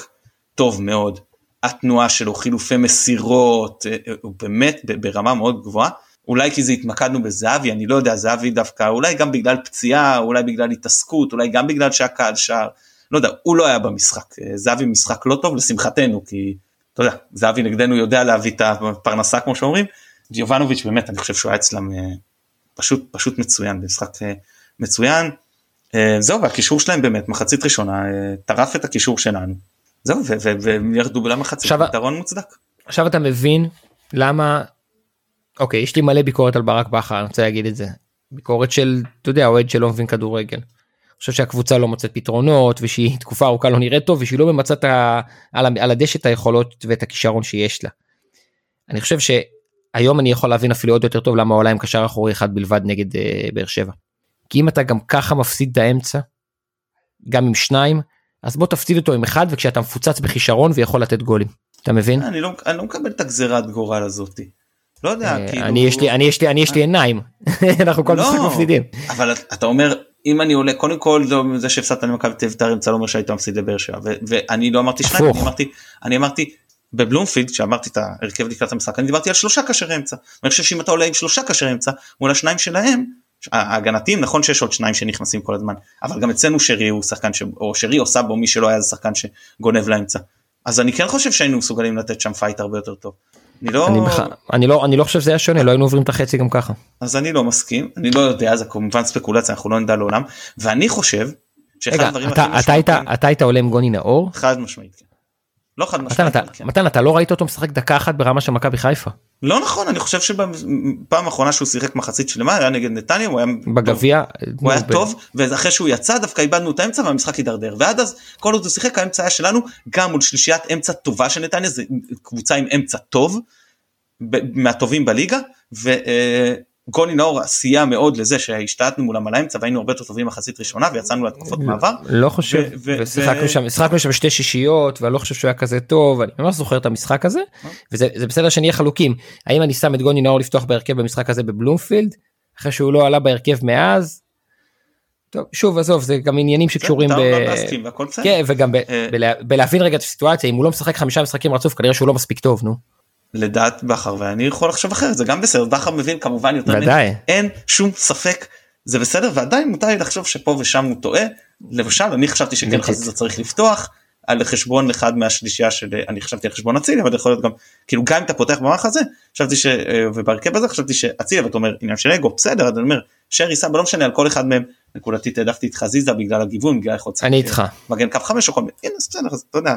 S1: טוב מאוד. התנועה שלו חילופי מסירות אה, אה, הוא באמת ברמה מאוד גבוהה אולי כי זה התמקדנו בזהבי אני לא יודע זהבי דווקא אולי גם בגלל פציעה אולי בגלל התעסקות אולי גם בגלל שהקהל שר. לא יודע הוא לא היה במשחק. אה, זהבי משחק לא טוב לשמחתנו כי אתה יודע זהבי נגדנו יודע להביא את הפרנסה כמו שאומרים. יובנוביץ' באמת אני חושב שהוא היה אצלם פשוט פשוט מצוין במשחק מצוין. זהו והקישור שלהם באמת מחצית ראשונה טרף את הקישור שלנו. זהו והם ירדו למחצית פתרון מוצדק.
S2: עכשיו אתה מבין למה אוקיי יש לי מלא ביקורת על ברק בכר אני רוצה להגיד את זה ביקורת של אתה יודע אוהד שלא מבין כדורגל. אני חושב שהקבוצה לא מוצאת פתרונות ושהיא [LAUGHS] תקופה ארוכה לא נראית טוב ושהיא לא ממצאת על, על הדשא את היכולות ואת הכישרון שיש לה. אני חושב שהיום אני יכול להבין אפילו עוד יותר טוב למה עולה עם קשר אחורי אחד בלבד נגד uh, באר שבע. כי אם אתה גם ככה מפסיד את האמצע גם עם שניים אז בוא תפסיד אותו עם אחד וכשאתה מפוצץ בכישרון ויכול לתת גולים. אתה מבין?
S1: אני לא, אני לא מקבל את הגזירת גורל הזאתי. לא יודע,
S2: אה, כאילו... אני יש לי, אני יש לי, אני יש לי עיניים. [LAUGHS] אנחנו כל משחק לא, מפסידים.
S1: אבל אתה אומר, אם אני עולה, קודם כל זה שהפסדת למכבי תל אביב אמצע לא אומר שהיית מפסיד לבאר שבע. ואני לא אמרתי שניים, אני אמרתי, בבלומפילד, כשאמרתי את ההרכב לקראת המשחק, אני דיברתי על שלושה קשרי אמצע. אני חושב שאם אתה עולה עם שלושה קשרי אמצע, מול השניים שלהם, ההגנתיים נכון שיש עוד שניים שנכנסים כל הזמן אבל גם אצלנו שרי הוא שחקן ש... או שרי או סאבו מי שלא היה זה שחקן שגונב לאמצע אז אני כן חושב שהיינו מסוגלים לתת שם פייט הרבה יותר טוב.
S2: אני לא... אני, בח... אני לא אני לא חושב שזה היה שונה לא היינו עוברים את החצי גם ככה.
S1: אז אני לא מסכים אני לא יודע זה כמובן ספקולציה אנחנו לא נדע לעולם ואני חושב
S2: שאחד הדברים אתה, אתה, היית, אתה היית עולה עם גוני נאור?
S1: חד משמעית. לא חד
S2: משמעית. מתן, כן. מתן אתה לא ראית אותו משחק דקה אחת ברמה של מכבי חיפה.
S1: לא נכון אני חושב שבפעם האחרונה שהוא שיחק מחצית שלמה היה נגד נתניה הוא היה
S2: בגביע
S1: הוא היה טוב ואחרי שהוא יצא דווקא איבדנו את האמצע והמשחק הידרדר ועד אז כל עוד הוא שיחק האמצע היה שלנו גם מול שלישיית אמצע טובה של נתניה זה קבוצה עם אמצע טוב מהטובים בליגה. ו, אה, גולי נאור סייע מאוד לזה שהשתעתנו מולם על האמצע והיינו הרבה יותר טובים מחצית ראשונה ויצאנו להתקפות לא, מעבר.
S2: לא חושב, ושיחקנו שם, שחקנו שם שתי שישיות ואני לא חושב שהוא היה כזה טוב, אני ממש זוכר את המשחק הזה, אה. וזה בסדר שנהיה חלוקים, האם אני שם את גוני נאור לפתוח בהרכב במשחק הזה בבלומפילד, אחרי שהוא לא עלה בהרכב מאז, טוב, שוב עזוב זה גם עניינים שקשורים ב... כן, וגם אה. בלהבין רגע את הסיטואציה אם הוא לא משחק חמישה משחקים רצוף כנראה שהוא לא מספיק טוב נו.
S1: לדעת בכר ואני יכול לחשוב אחרת זה גם בסדר בכר מבין כמובן יותר
S2: ודאי.
S1: אין שום ספק זה בסדר ועדיין מותר לי לחשוב שפה ושם הוא טועה. למשל אני חשבתי שכן חזיזה צריך לפתוח על חשבון אחד מהשלישייה של אני חשבתי על חשבון אצילי אבל יכול להיות גם כאילו גם אם אתה פותח במערך הזה חשבתי ש... ובהרכב הזה חשבתי שאצילי ואתה אומר עניין של אגו בסדר אני אומר שרי סבא לא משנה על כל אחד מהם נקודתית העדפתי את חזיזה בגלל הגיוון בגלל
S2: יכול אני איתך.
S1: מגן קו חמש או כל מיני בסדר אז אתה יודע.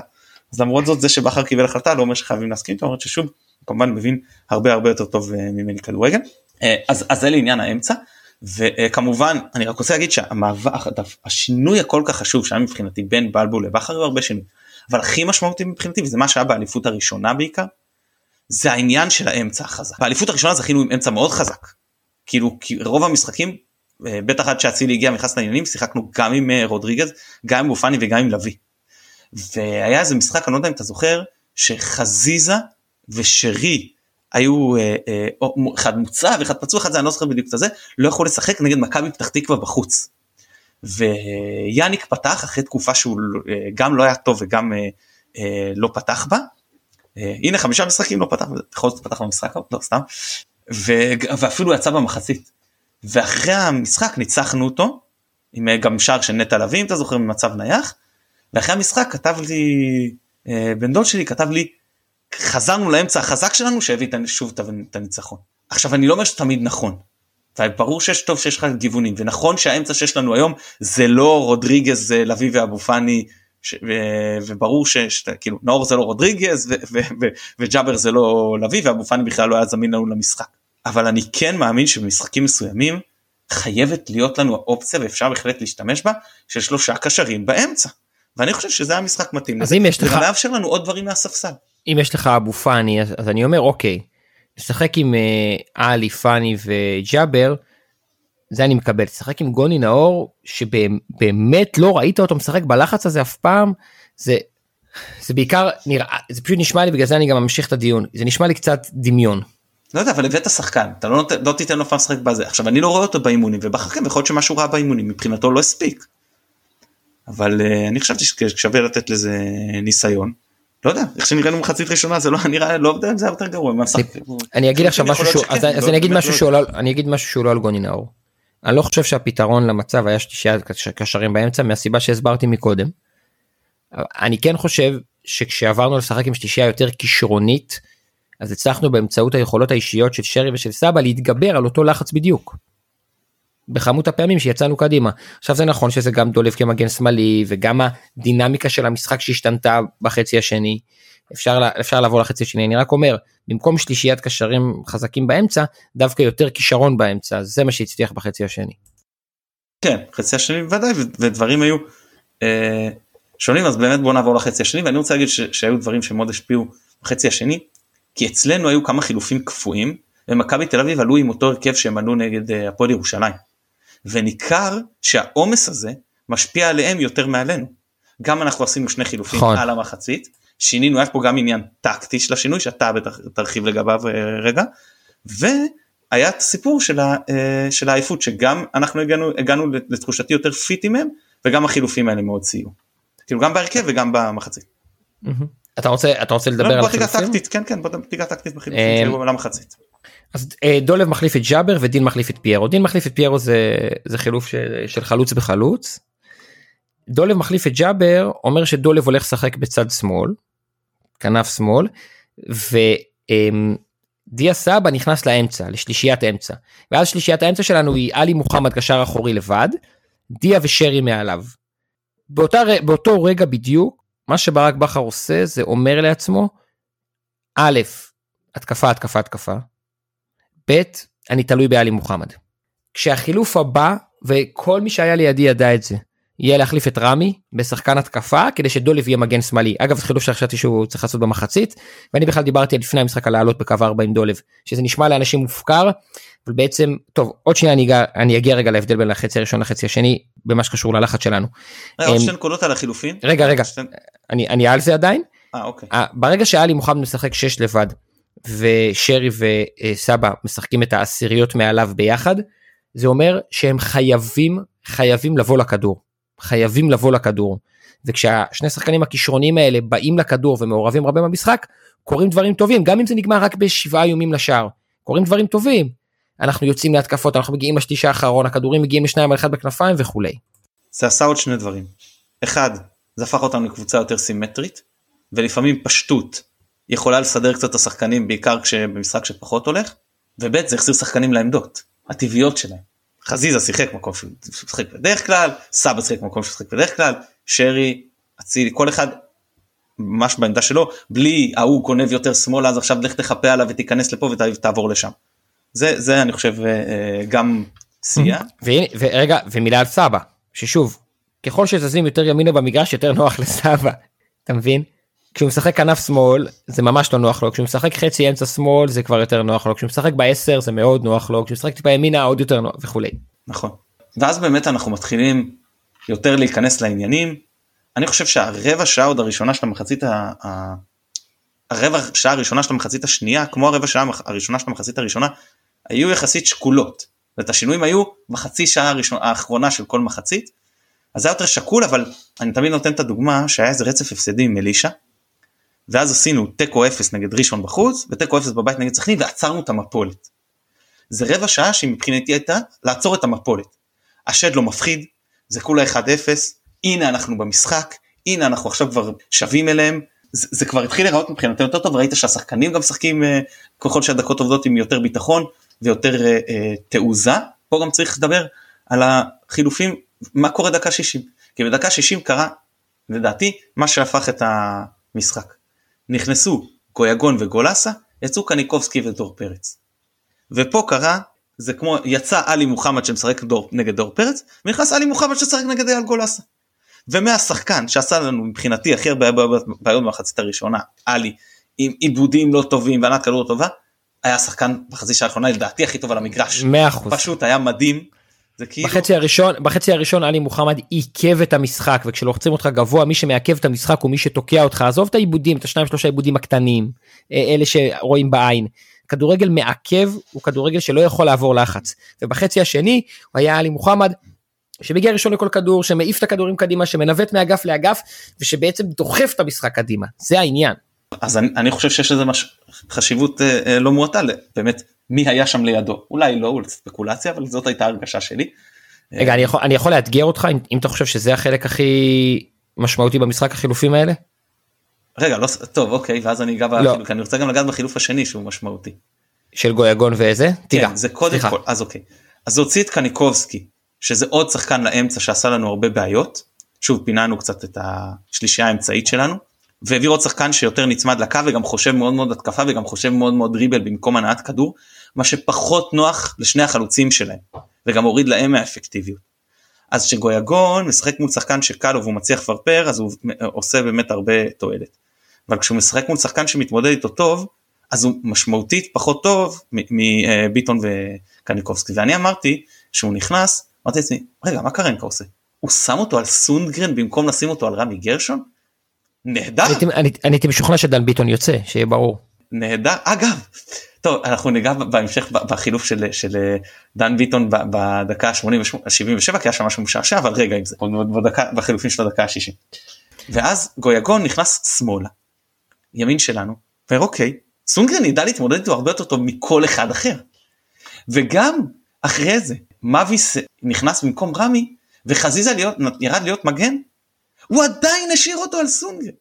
S1: אז למרות זאת זה שבכר קיבל החלטה לא אומר שחייבים להסכים אתה אומר ששוב כמובן מבין הרבה הרבה יותר טוב אה, ממני כדורגל אה, אז, אז זה לעניין האמצע וכמובן אני רק רוצה להגיד שהמעבר השינוי הכל כך חשוב שהיה מבחינתי בין בלבול לבכר היו הרבה שינוי אבל הכי משמעותי מבחינתי וזה מה שהיה באליפות הראשונה בעיקר זה העניין של האמצע החזק. באליפות הראשונה זכינו עם אמצע מאוד חזק. כאילו כי רוב המשחקים אה, בטח עד שאצילי הגיע נכנס לעניינים שיחקנו גם עם רודריגז גם עם אופני וגם עם לביא. והיה איזה משחק אני לא יודע אם אתה זוכר שחזיזה ושרי היו אה, אה, אחד מוצא ואחד פצוע אחד זה אני לא זוכר בדיוק את זה לא יכול לשחק נגד מכבי פתח תקווה בחוץ. ויאניק פתח אחרי תקופה שהוא אה, גם לא היה טוב וגם אה, אה, לא פתח בה. הנה חמישה משחקים לא פתח בכל זאת פתח במשחק לא סתם ואפילו יצא במחצית. ואחרי המשחק ניצחנו אותו עם גם שער של נטע לביא אם אתה זוכר ממצב נייח. ואחרי המשחק כתב לי בן דוד שלי כתב לי חזרנו לאמצע החזק שלנו שהביא שוב את הניצחון. עכשיו אני לא אומר שתמיד נכון. ברור שיש טוב שיש לך גיוונים ונכון שהאמצע שיש לנו היום זה לא רודריגז לביא ואבו פאני ש, ו, וברור שכאילו נאור זה לא רודריגז ו, ו, ו, וג'אבר זה לא לביא ואבו פאני בכלל לא היה זמין לנו למשחק. אבל אני כן מאמין שבמשחקים מסוימים חייבת להיות לנו האופציה ואפשר בהחלט להשתמש בה של שלושה קשרים באמצע. ואני חושב שזה המשחק מתאים.
S2: אז אם יש לך...
S1: זה מאפשר לנו עוד דברים מהספסל.
S2: אם יש לך אבו פאני אז, אז אני אומר אוקיי, לשחק עם אה, עלי, פאני וג'אבר, זה אני מקבל. לשחק עם גוני נאור, שבאמת לא ראית אותו משחק בלחץ הזה אף פעם, זה, זה בעיקר נראה, זה פשוט נשמע לי, בגלל זה אני גם ממשיך את הדיון, זה נשמע לי קצת דמיון.
S1: לא יודע אבל הבאת שחקן אתה לא, לא תיתן לו פעם לשחק בזה עכשיו אני לא רואה אותו באימונים ובחכים יכול להיות שמשהו רע באימונים מבחינתו לא הספיק. אבל uh, אני חשבתי ששווה לתת לזה ניסיון. לא יודע איך שנראינו מחצית ראשונה זה לא נראה לא יודע אם זה יותר גרוע.
S2: אני אגיד עכשיו משהו שהוא אז לא, אני אגיד משהו שהוא לא אני אגיד משהו שהוא לא על גוני נאור. אני לא חושב שהפתרון למצב היה שתשעה קשרים באמצע מהסיבה שהסברתי מקודם. אני כן חושב שכשעברנו לשחק עם שלישייה יותר כישרונית אז הצלחנו באמצעות היכולות האישיות של שרי ושל סבא להתגבר על אותו לחץ בדיוק. בכמות הפעמים שיצאנו קדימה. עכשיו זה נכון שזה גם דולב כמגן שמאלי וגם הדינמיקה של המשחק שהשתנתה בחצי השני. אפשר, אפשר לעבור לחצי השני אני רק אומר במקום שלישיית קשרים חזקים באמצע דווקא יותר כישרון באמצע זה מה שהצליח בחצי השני.
S1: כן חצי השני בוודאי ודברים היו אה, שונים אז באמת בוא נעבור לחצי השני ואני רוצה להגיד ש, שהיו דברים שמאוד השפיעו בחצי השני כי אצלנו היו כמה חילופים קפואים ומכבי תל אביב עלו עם אותו הרכב שהם עלו נגד אה, הפועל ירושלים. וניכר שהעומס הזה משפיע עליהם יותר מעלינו. גם אנחנו עשינו שני חילופים נכון. על המחצית שינינו היה פה גם עניין טקטי של השינוי שאתה בטח תרחיב לגביו אה, רגע והיה את הסיפור של, ה, אה, של העייפות שגם אנחנו הגענו, הגענו לתחושתי יותר פיטים מהם וגם החילופים האלה מאוד סייעו. כאילו גם בהרכב וגם במחצית.
S2: אתה רוצה אתה רוצה לדבר לא, על
S1: החילופים? כן כן בוא תיגע טקטית בחילופים אה, למחצית.
S2: אז דולב מחליף את ג'אבר ודין מחליף את פיירו דין מחליף את פיירו זה זה חילוף של, של חלוץ בחלוץ. דולב מחליף את ג'אבר אומר שדולב הולך לשחק בצד שמאל כנף שמאל ודיה סבא נכנס לאמצע לשלישיית אמצע ואז שלישיית האמצע שלנו היא עלי מוחמד קשר אחורי לבד דיה ושרי מעליו. באותה, באותו רגע בדיוק מה שברק בכר עושה זה אומר לעצמו א' התקפה התקפה התקפה ב' אני תלוי בעלי מוחמד. כשהחילוף הבא וכל מי שהיה לידי ידע את זה יהיה להחליף את רמי בשחקן התקפה כדי שדולב יהיה מגן שמאלי אגב חילוף שחשבתי שהוא צריך לעשות במחצית ואני בכלל דיברתי לפני המשחק על לעלות בקו 4 עם דולב שזה נשמע לאנשים מופקר אבל בעצם טוב עוד שנייה אני אני אגיע רגע להבדל בין החצי הראשון לחצי השני במה שקשור ללחץ שלנו.
S1: עוד אמ, שתי נקודות על החילופין.
S2: רגע רגע אני, אני על זה עדיין.
S1: אה, אוקיי.
S2: ברגע שאלי מוחמד משחק 6 לבד ושרי וסבא משחקים את העשיריות מעליו ביחד זה אומר שהם חייבים חייבים לבוא לכדור. חייבים לבוא לכדור. וכשהשני שחקנים הכישרוניים האלה באים לכדור ומעורבים הרבה במשחק, קורים דברים טובים, גם אם זה נגמר רק בשבעה איומים לשער. קורים דברים טובים. אנחנו יוצאים להתקפות, אנחנו מגיעים לשליש האחרון, הכדורים מגיעים לשניים על אחד בכנפיים וכולי.
S1: זה עשה עוד שני דברים. אחד, זה הפך אותנו לקבוצה יותר סימטרית, ולפעמים פשטות יכולה לסדר קצת את השחקנים, בעיקר כשבמשחק שפחות הולך, וב' זה החזיר שחקנים לעמדות, הטבעיות שלהם. חזיזה שיחק מקום שהוא משחק בדרך כלל, סבא שיחק מקום שהוא משחק בדרך כלל, שרי, אצילי, כל אחד ממש בעמדה שלו, בלי ההוא גונב יותר שמאלה אז עכשיו לך תחפה עליו ותיכנס לפה ותעבור לשם. זה, זה אני חושב אה, אה, גם סייע.
S2: ורגע, ומילה על סבא, ששוב, ככל שזזים יותר ימינה במגרש יותר נוח לסבא. אתה מבין? כשהוא משחק כנף שמאל זה ממש לא נוח לו כשהוא משחק חצי אמצע שמאל זה כבר יותר נוח לו כשהוא משחק בעשר זה מאוד נוח לו כשהוא משחק טיפה ימינה עוד יותר נוח וכולי.
S1: נכון. ואז באמת אנחנו מתחילים יותר להיכנס לעניינים. אני חושב שהרבע שעה עוד הראשונה של המחצית ה... הרבע שעה הראשונה של המחצית השנייה כמו הרבע שעה הראשונה של המחצית הראשונה היו יחסית שקולות. ואת השינויים היו בחצי שעה הראשונה, האחרונה של כל מחצית. אז זה היה יותר שקול אבל אני תמיד נותן את הדוגמה שהיה איזה רצף הפסדי עם אלישע. ואז עשינו תיקו אפס נגד ראשון בחוץ ותיקו אפס בבית נגד סכנין ועצרנו את המפולת. זה רבע שעה שמבחינתי הייתה לעצור את המפולת. השד לא מפחיד זה כולה 1-0 הנה אנחנו במשחק הנה אנחנו עכשיו כבר שווים אליהם זה, זה כבר התחיל להיראות מבחינתנו יותר טוב ראית שהשחקנים גם משחקים אה, ככל שהדקות עובדות עם יותר ביטחון ויותר אה, אה, תעוזה פה גם צריך לדבר על החילופים מה קורה דקה 60 כי בדקה 60 קרה לדעתי מה שהפך את המשחק נכנסו גויגון וגולסה יצאו קניקובסקי ודור פרץ ופה קרה זה כמו יצא עלי מוחמד שמשחק דור, נגד דור פרץ ונכנס עלי מוחמד שמשחק נגד אייל גולסה. ומהשחקן שעשה לנו מבחינתי הכי הרבה בעיות במחצית הראשונה עלי עם עיבודים לא טובים וענת כדור טובה היה שחקן בחצי שעה האחרונה לדעתי הכי טוב על המגרש.
S2: 100%.
S1: פשוט היה מדהים.
S2: זה כאילו... בחצי הראשון בחצי הראשון עלי מוחמד עיכב את המשחק וכשלוחצים אותך גבוה מי שמעכב את המשחק הוא מי שתוקע אותך. עזוב את העיבודים את השניים שלושה עיבודים הקטנים אה, אלה שרואים בעין. כדורגל מעכב הוא כדורגל שלא יכול לעבור לחץ. ובחצי השני הוא היה עלי מוחמד שמגיע ראשון לכל כדור שמעיף את הכדורים קדימה שמנווט מאגף לאגף ושבעצם דוחף את המשחק קדימה. זה העניין.
S1: אז אני, אני חושב שיש לזה מש... חשיבות אה, אה, לא מועטה. באמת מי היה שם לידו אולי לא אולי ספקולציה אבל זאת הייתה הרגשה שלי.
S2: רגע אני יכול אני יכול לאתגר אותך אם, אם אתה חושב שזה החלק הכי משמעותי במשחק החילופים האלה.
S1: רגע לא טוב אוקיי ואז אני אגע לא. בחילוף, אני רוצה גם לגעת בחילוף השני שהוא משמעותי.
S2: של גויגון ואיזה?
S1: כן, זה קודם כל אז אוקיי אז הוציא את קניקובסקי שזה עוד שחקן לאמצע שעשה לנו הרבה בעיות שוב פיננו קצת את השלישייה האמצעית שלנו והעביר עוד שחקן שיותר נצמד לקו וגם חושב מאוד מאוד התקפה וגם חושב מאוד מאוד דריבל במקום הנעת כדור מה שפחות נוח לשני החלוצים שלהם וגם הוריד להם מהאפקטיביות. אז כשגויגון משחק מול שחקן שקל לו והוא מצליח לפרפר אז הוא עושה באמת הרבה תועלת. אבל כשהוא משחק מול שחקן שמתמודד איתו טוב אז הוא משמעותית פחות טוב מביטון וקניקובסקי ואני אמרתי שהוא נכנס אמרתי לעצמי רגע מה קרנקה עושה הוא שם אותו על סונדגרן במקום לשים אותו על רמי גרשון? נהדר.
S2: אני הייתי משוכנע שדן ביטון יוצא שיהיה ברור.
S1: נהדר אגב טוב אנחנו ניגע בהמשך בחילוף של, של דן ביטון בדקה 77 כי היה שם משהו משעשע אבל רגע עם זה בדקה, בחילופים של הדקה ה-60. ואז גויגון נכנס שמאלה ימין שלנו ואומר אוקיי סונגרן ידע להתמודד איתו הרבה יותר טוב מכל אחד אחר. וגם אחרי זה מאביס נכנס במקום רמי וחזיזה להיות, ירד להיות מגן הוא עדיין השאיר אותו על סונגרן.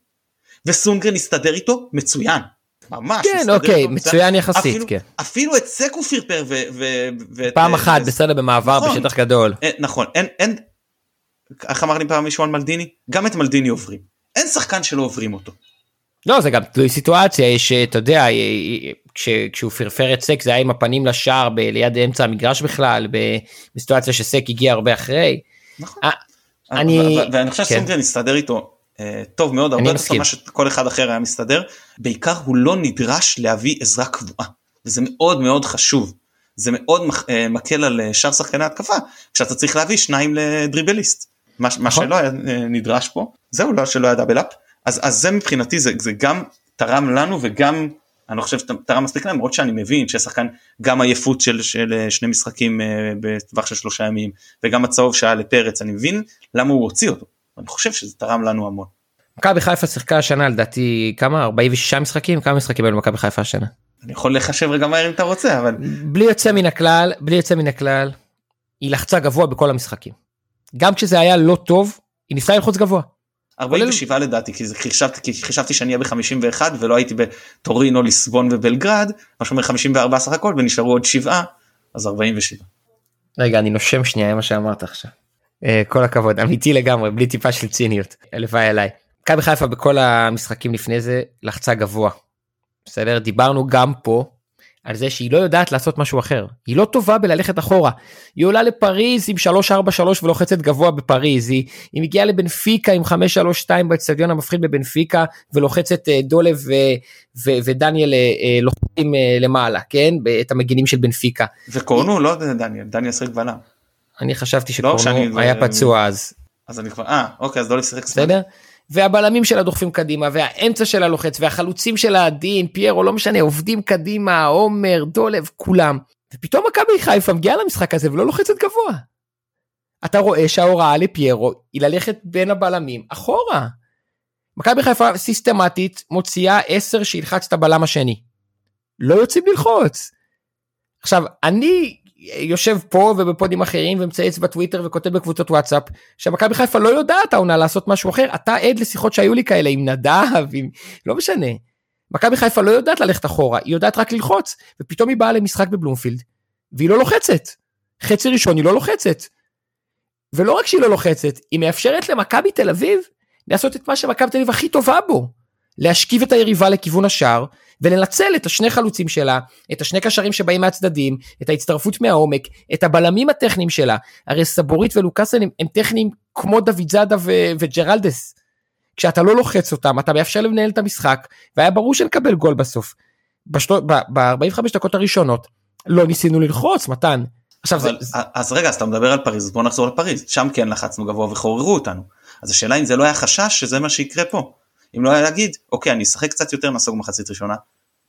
S1: וסונגרן הסתדר איתו מצוין. ממש.
S2: כן אוקיי מצוין יחסית
S1: אפילו,
S2: כן.
S1: אפילו את סק הוא פרפר ו... ו,
S2: ו פעם ו, אחת ו, בסדר במעבר נכון, בשטח גדול.
S1: אין, נכון אין אין. איך אמר לי פעם מישהו על מלדיני? גם את מלדיני עוברים. אין שחקן שלא עוברים אותו.
S2: לא זה גם תלוי סיטואציה יש אתה יודע כש, כשהוא פרפר את סק זה היה עם הפנים לשער ב, ליד אמצע המגרש בכלל בסיטואציה שסק הגיע הרבה אחרי.
S1: נכון. 아, אה, אני ואני חושב כן. שסונגרן הסתדר איתו אה, טוב מאוד הרבה יותר ממה שכל אחד אחר היה מסתדר. בעיקר הוא לא נדרש להביא עזרה קבועה וזה מאוד מאוד חשוב. זה מאוד אה, מקל על שאר שחקני התקפה כשאתה צריך להביא שניים לדריבליסט. מה, מה נכון. שלא היה נדרש פה זהו לא שלא היה דאבל אפ אז, אז זה מבחינתי זה, זה גם תרם לנו וגם אני לא חושב שתרם מספיק להם למרות שאני מבין ששחקן גם עייפות של, של שני משחקים בטווח של שלושה ימים וגם הצהוב שהיה לפרץ אני מבין למה הוא הוציא אותו אני חושב שזה תרם לנו המון.
S2: מכבי חיפה שיחקה השנה לדעתי כמה 46 משחקים כמה משחקים היו למכבי חיפה השנה.
S1: אני יכול לחשב רגע מהר אם אתה רוצה אבל
S2: בלי יוצא מן הכלל בלי יוצא מן הכלל היא לחצה גבוה בכל המשחקים. גם כשזה היה לא טוב היא ניסתה ללחוץ גבוה.
S1: 47 לדעתי כי חשבתי כי חשבתי שאני אהיה ב-51 ולא הייתי בטורינו ליסבון ובלגרד מה שאומר 54 סך הכל ונשארו עוד 7 אז 47.
S2: רגע אני נושם שנייה מה שאמרת עכשיו. אה, כל הכבוד אמיתי לגמרי בלי טיפה של ציניות הלוואי עליי. מכבי חיפה בכל המשחקים לפני זה לחצה גבוה. בסדר דיברנו גם פה על זה שהיא לא יודעת לעשות משהו אחר. היא לא טובה בללכת אחורה. היא עולה לפריז עם 343 ולוחצת גבוה בפריז. היא, היא מגיעה לבנפיקה עם 532 באצטדיון המפחיד בבנפיקה ולוחצת אה, דולב ו, ו, ודניאל אה, אה, לוחצים למעלה, כן? את המגינים של בנפיקה.
S1: וקורנו לא דניאל, דניאל שחק בלם.
S2: אני חשבתי לא, שקורנו לא, היה פצוע אז.
S1: אז אני כבר, אה, אוקיי, אז דולב שיחק
S2: בסדר? והבלמים שלה דוחפים קדימה, והאמצע שלה לוחץ, והחלוצים שלה, דין, פיירו, לא משנה, עובדים קדימה, עומר, דולב, כולם. ופתאום מכבי חיפה מגיעה למשחק הזה ולא לוחצת גבוה. אתה רואה שההוראה לפיירו היא ללכת בין הבלמים אחורה. מכבי חיפה סיסטמטית מוציאה 10 שילחץ את הבלם השני. לא יוצאים ללחוץ. עכשיו, אני יושב פה ובפודים אחרים ומצייץ בטוויטר וכותב בקבוצות וואטסאפ שמכבי חיפה לא יודעת העונה לעשות משהו אחר אתה עד לשיחות שהיו לי כאלה עם נדב עם לא משנה. מכבי חיפה לא יודעת ללכת אחורה היא יודעת רק ללחוץ ופתאום היא באה למשחק בבלומפילד והיא לא לוחצת. חצי ראשון היא לא לוחצת. ולא רק שהיא לא לוחצת היא מאפשרת למכבי תל אביב לעשות את מה שמכבי תל אביב הכי טובה בו להשכיב את היריבה לכיוון השער ולנצל את השני חלוצים שלה, את השני קשרים שבאים מהצדדים, את ההצטרפות מהעומק, את הבלמים הטכניים שלה. הרי סבורית ולוקאסן הם, הם טכניים כמו דוד זאדה וג'רלדס. כשאתה לא לוחץ אותם, אתה מאפשר לנהל את המשחק, והיה ברור שנקבל גול בסוף. ב-45 דקות הראשונות לא ניסינו ללחוץ, מתן.
S1: עכשיו אבל, זה... אז רגע, אז אתה מדבר על פריז, בוא נחזור לפריז, שם כן לחצנו גבוה וחוררו אותנו. אז השאלה אם זה לא היה חשש שזה מה שיקרה פה. אם לא היה להגיד אוקיי אני אשחק קצת יותר נסוג מחצית ראשונה.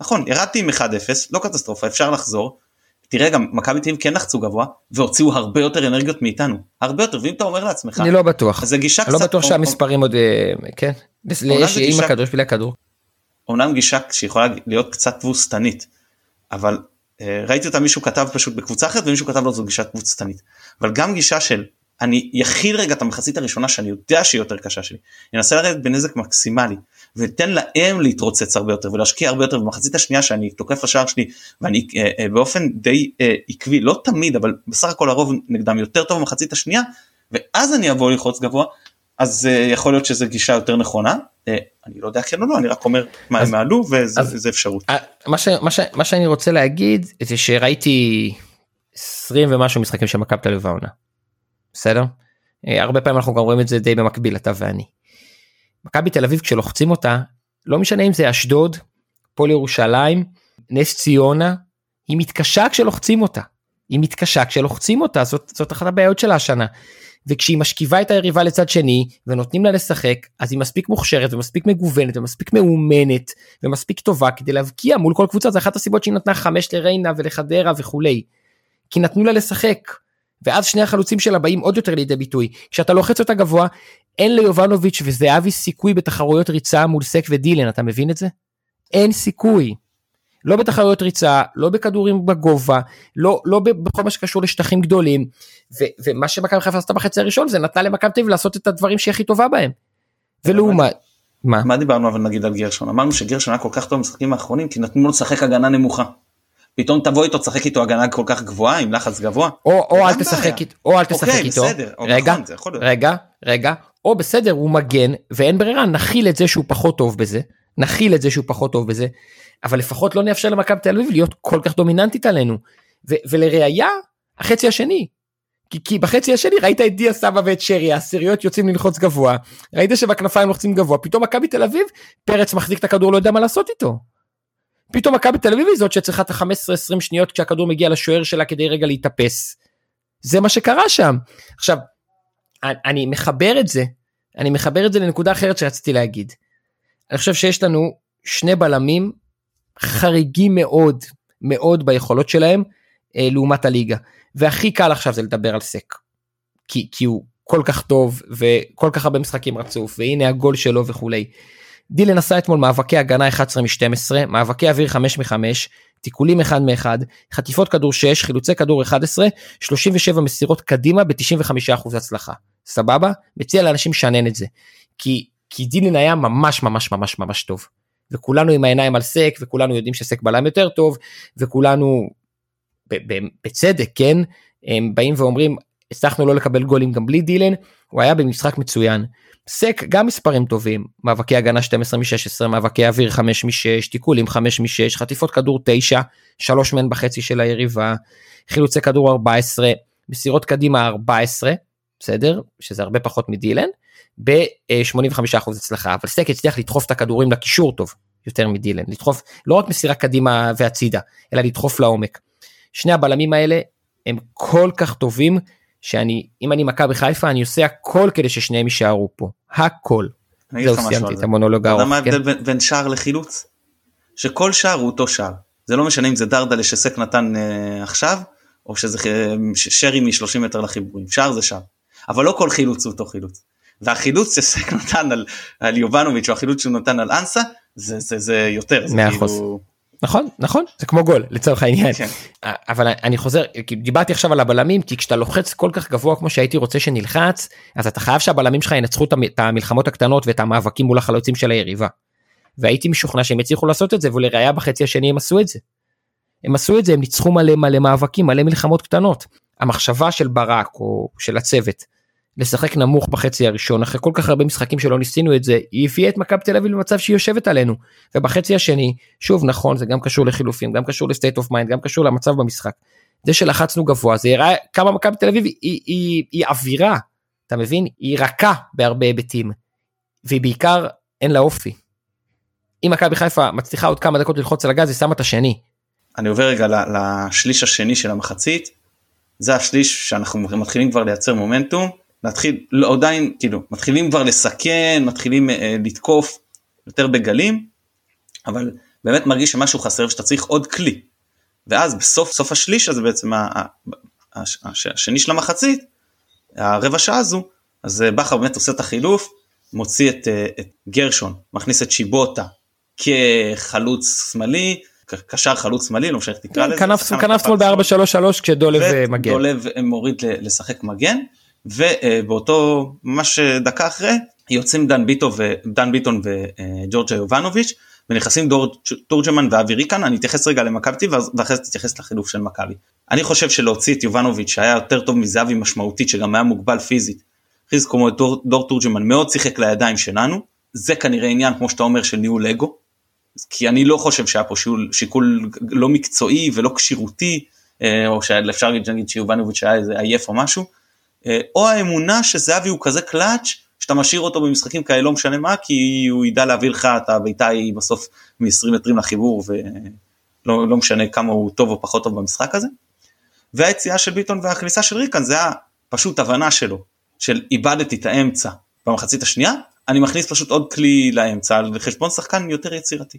S1: נכון ירדתי עם 1-0 לא קטסטרופה אפשר לחזור. תראה גם מכבי תל כן לחצו גבוה והוציאו הרבה יותר אנרגיות מאיתנו הרבה יותר ואם אתה אומר לעצמך
S2: אני לא בטוח
S1: זה גישה
S2: קצת לא בטוח שהמספרים עוד אה, כן יש עם הכדור בלי הכדור.
S1: אומנם גישה שיכולה להיות קצת תבוסתנית אבל אה, ראיתי אותה מישהו כתב פשוט בקבוצה אחרת ומישהו כתב לו זו גישה תבוסתנית אבל גם גישה של אני יכיל רגע את המחצית הראשונה שאני יודע שהיא יותר קשה שלי, אני אנסה לרדת בנזק מקסימלי ותן להם להתרוצץ הרבה יותר ולהשקיע הרבה יותר במחצית השנייה שאני תוקף לשער שלי ואני אה, אה, באופן די אה, עקבי לא תמיד אבל בסך הכל הרוב נגדם יותר טוב במחצית השנייה ואז אני אבוא ללחוץ גבוה אז אה, יכול להיות שזו גישה יותר נכונה אה, אני לא יודע כן או לא אני רק אומר מה אז, הם מעלו וזה אפשרות.
S2: אה, מה, ש, מה, ש, מה שאני רוצה להגיד זה שראיתי 20 ומשהו משחקים של מכבי תל אביב העונה. בסדר? אה, הרבה פעמים אנחנו גם רואים את זה די במקביל אתה ואני. מכבי תל אביב כשלוחצים אותה לא משנה אם זה אשדוד, פועל ירושלים, נס ציונה, היא מתקשה כשלוחצים אותה. היא מתקשה כשלוחצים אותה זאת, זאת אחת הבעיות שלה השנה. וכשהיא משכיבה את היריבה לצד שני ונותנים לה לשחק אז היא מספיק מוכשרת ומספיק מגוונת ומספיק מאומנת ומספיק טובה כדי להבקיע מול כל קבוצה זה אחת הסיבות שהיא נתנה חמש לריינה ולחדרה וכולי. כי נתנו לה לשחק ואז שני החלוצים שלה באים עוד יותר לידי ביטוי. כשאתה לוחץ אותה גבוה, אין ליובנוביץ' וזהבי סיכוי בתחרויות ריצה מול סק ודילן, אתה מבין את זה? אין סיכוי. לא בתחרויות ריצה, לא בכדורים בגובה, לא, לא בכל מה שקשור לשטחים גדולים. ו, ומה שמכבי חיפה עשתה בחצי הראשון זה נתנה למכבי תל אביב לעשות את הדברים שהיא הכי טובה בהם. ולעומת...
S1: מה? מה דיברנו אבל נגיד על גרשון? אמרנו שגרשון היה כל כך טוב במשחקים האחרונים כי נתנו לו לשחק הגנה נמוכה. פתאום תבוא איתו תשחק איתו הגנה כל כך גבוהה עם לחץ גבוה.
S2: או, או אל תשחק איתו, או אל תשחק אוקיי, איתו. בסדר, רגע, נכון, רגע, רגע, או בסדר הוא מגן ואין ברירה נכיל את זה שהוא פחות טוב בזה, נכיל את זה שהוא פחות טוב בזה, אבל לפחות לא נאפשר למכבי תל אביב להיות כל כך דומיננטית עלינו. ו- ולראיה החצי השני. כי, כי בחצי השני ראית את דיה סבא ואת שרי העשיריות יוצאים ללחוץ גבוה ראית שבכנפיים לוחצים גבוה פתאום מכבי תל אביב פרץ מחזיק את הכדור לא יודע מה לעשות איתו. פתאום מכבי תל אביב היא זאת שצריכה את ה-15-20 שניות כשהכדור מגיע לשוער שלה כדי רגע להתאפס. זה מה שקרה שם. עכשיו, אני מחבר את זה, אני מחבר את זה לנקודה אחרת שרציתי להגיד. אני חושב שיש לנו שני בלמים חריגים מאוד מאוד ביכולות שלהם אה, לעומת הליגה. והכי קל עכשיו זה לדבר על סק. כי, כי הוא כל כך טוב וכל כך הרבה משחקים רצוף והנה הגול שלו וכולי. דילן עשה אתמול מאבקי הגנה 11 מ-12, מאבקי אוויר 5 מ-5, תיקולים 1 מ-1, חטיפות כדור 6, חילוצי כדור 11, 37 מסירות קדימה ב-95% הצלחה. סבבה? מציע לאנשים לשנן את זה. כי, כי דילן היה ממש ממש ממש ממש טוב. וכולנו עם העיניים על סק, וכולנו יודעים שסק בלם יותר טוב, וכולנו, בצדק, כן? הם באים ואומרים, הצלחנו לא לקבל גולים גם בלי דילן, הוא היה במשחק מצוין. סק גם מספרים טובים, מאבקי הגנה 12 מ-16, מאבקי אוויר 5 מ-6, תיקולים 5 מ-6, חטיפות כדור 9, 3 מהן בחצי של היריבה, חילוצי כדור 14, מסירות קדימה 14, בסדר? שזה הרבה פחות מדילן, ב-85% הצלחה, אבל סק הצליח לדחוף את הכדורים לקישור טוב, יותר מדילן, לדחוף לא רק מסירה קדימה והצידה, אלא לדחוף לעומק. שני הבלמים האלה הם כל כך טובים, שאני, אם אני מכבי חיפה, אני עושה הכל כדי ששניהם יישארו פה. הכל. זהו, סיימתי את המונולוג
S1: הארוך.
S2: אתה
S1: יודע מה ההבדל כן? בין שער לחילוץ? שכל שער הוא אותו שער. זה לא משנה אם זה דרדלה שסק נתן uh, עכשיו, או שזה uh, שרי מ-30 מטר לחיבורים. שער זה שער. אבל לא כל חילוץ הוא אותו חילוץ. והחילוץ שסק [LAUGHS] נתן על, על יובנוביץ' או החילוץ שהוא נתן על אנסה, זה, זה, זה יותר. זה
S2: כאילו... נכון נכון זה כמו גול לצורך העניין כן. אבל אני חוזר דיברתי עכשיו על הבלמים כי כשאתה לוחץ כל כך גבוה כמו שהייתי רוצה שנלחץ אז אתה חייב שהבלמים שלך ינצחו את המלחמות הקטנות ואת המאבקים מול החלוצים של היריבה. והייתי משוכנע שהם יצליחו לעשות את זה ולראיה בחצי השני הם עשו את זה. הם עשו את זה הם ניצחו מלא מלא מאבקים מלא מלחמות קטנות. המחשבה של ברק או של הצוות לשחק נמוך בחצי הראשון אחרי כל כך הרבה משחקים שלא ניסינו את זה היא הביאה את מכבי תל אביב למצב שהיא יושבת עלינו ובחצי השני שוב נכון זה גם קשור לחילופים גם קשור ל state of mind גם קשור למצב במשחק. זה שלחצנו גבוה זה יראה כמה מכבי תל אביב היא, היא, היא, היא אווירה אתה מבין היא רכה בהרבה היבטים והיא בעיקר אין לה אופי. אם מכבי חיפה מצליחה עוד כמה דקות ללחוץ על הגז היא שמה את השני.
S1: אני עובר רגע לשליש השני של המחצית זה השליש שאנחנו מתחילים כבר לייצר מומנטום להתחיל לא עדיין כאילו מתחילים כבר לסכן מתחילים אה, לתקוף יותר בגלים אבל באמת מרגיש שמשהו חסר ושאתה צריך עוד כלי. ואז בסוף סוף השליש הזה בעצם השני של המחצית הרבע שעה הזו אז אה, בכר באמת עושה את החילוף מוציא את, אה, את גרשון מכניס את שיבוטה כחלוץ שמאלי קשר חלוץ שמאלי לא משנה איך תקרא
S2: כן, לזה. כנף שמאל ב-4-3-3 כשדולב אה, מגן.
S1: דולב מוריד לשחק מגן ובאותו ממש דקה אחרי יוצאים דן ביטון ודן ביטון וג'ורג'ה יובנוביץ' ונכנסים דור תורג'מן ואווירי כאן אני אתייחס רגע למכבי ואחרי זה תתייחס לחילוף של מכבי. אני חושב שלהוציא את יובנוביץ' שהיה יותר טוב מזהבי משמעותית שגם היה מוגבל פיזית. כמו דור, דור תורג'מן מאוד שיחק לידיים שלנו זה כנראה עניין כמו שאתה אומר של ניהול אגו. כי אני לא חושב שהיה פה שיקול, שיקול לא מקצועי ולא כשירותי אה, או שאפשר להגיד שיובנוביץ' היה איזה עייף או משהו. אה, או האמונה שזהבי הוא כזה קלאץ' שאתה משאיר אותו במשחקים כאלה לא משנה מה כי הוא ידע להביא לך את הבעיטה היא בסוף מ-20 מטרים לחיבור ולא לא משנה כמה הוא טוב או פחות טוב במשחק הזה. והיציאה של ביטון והכניסה של ריקן זה היה פשוט הבנה שלו של איבדתי את האמצע במחצית השנייה אני מכניס פשוט עוד כלי לאמצע על חשבון שחקן יותר יצירתי.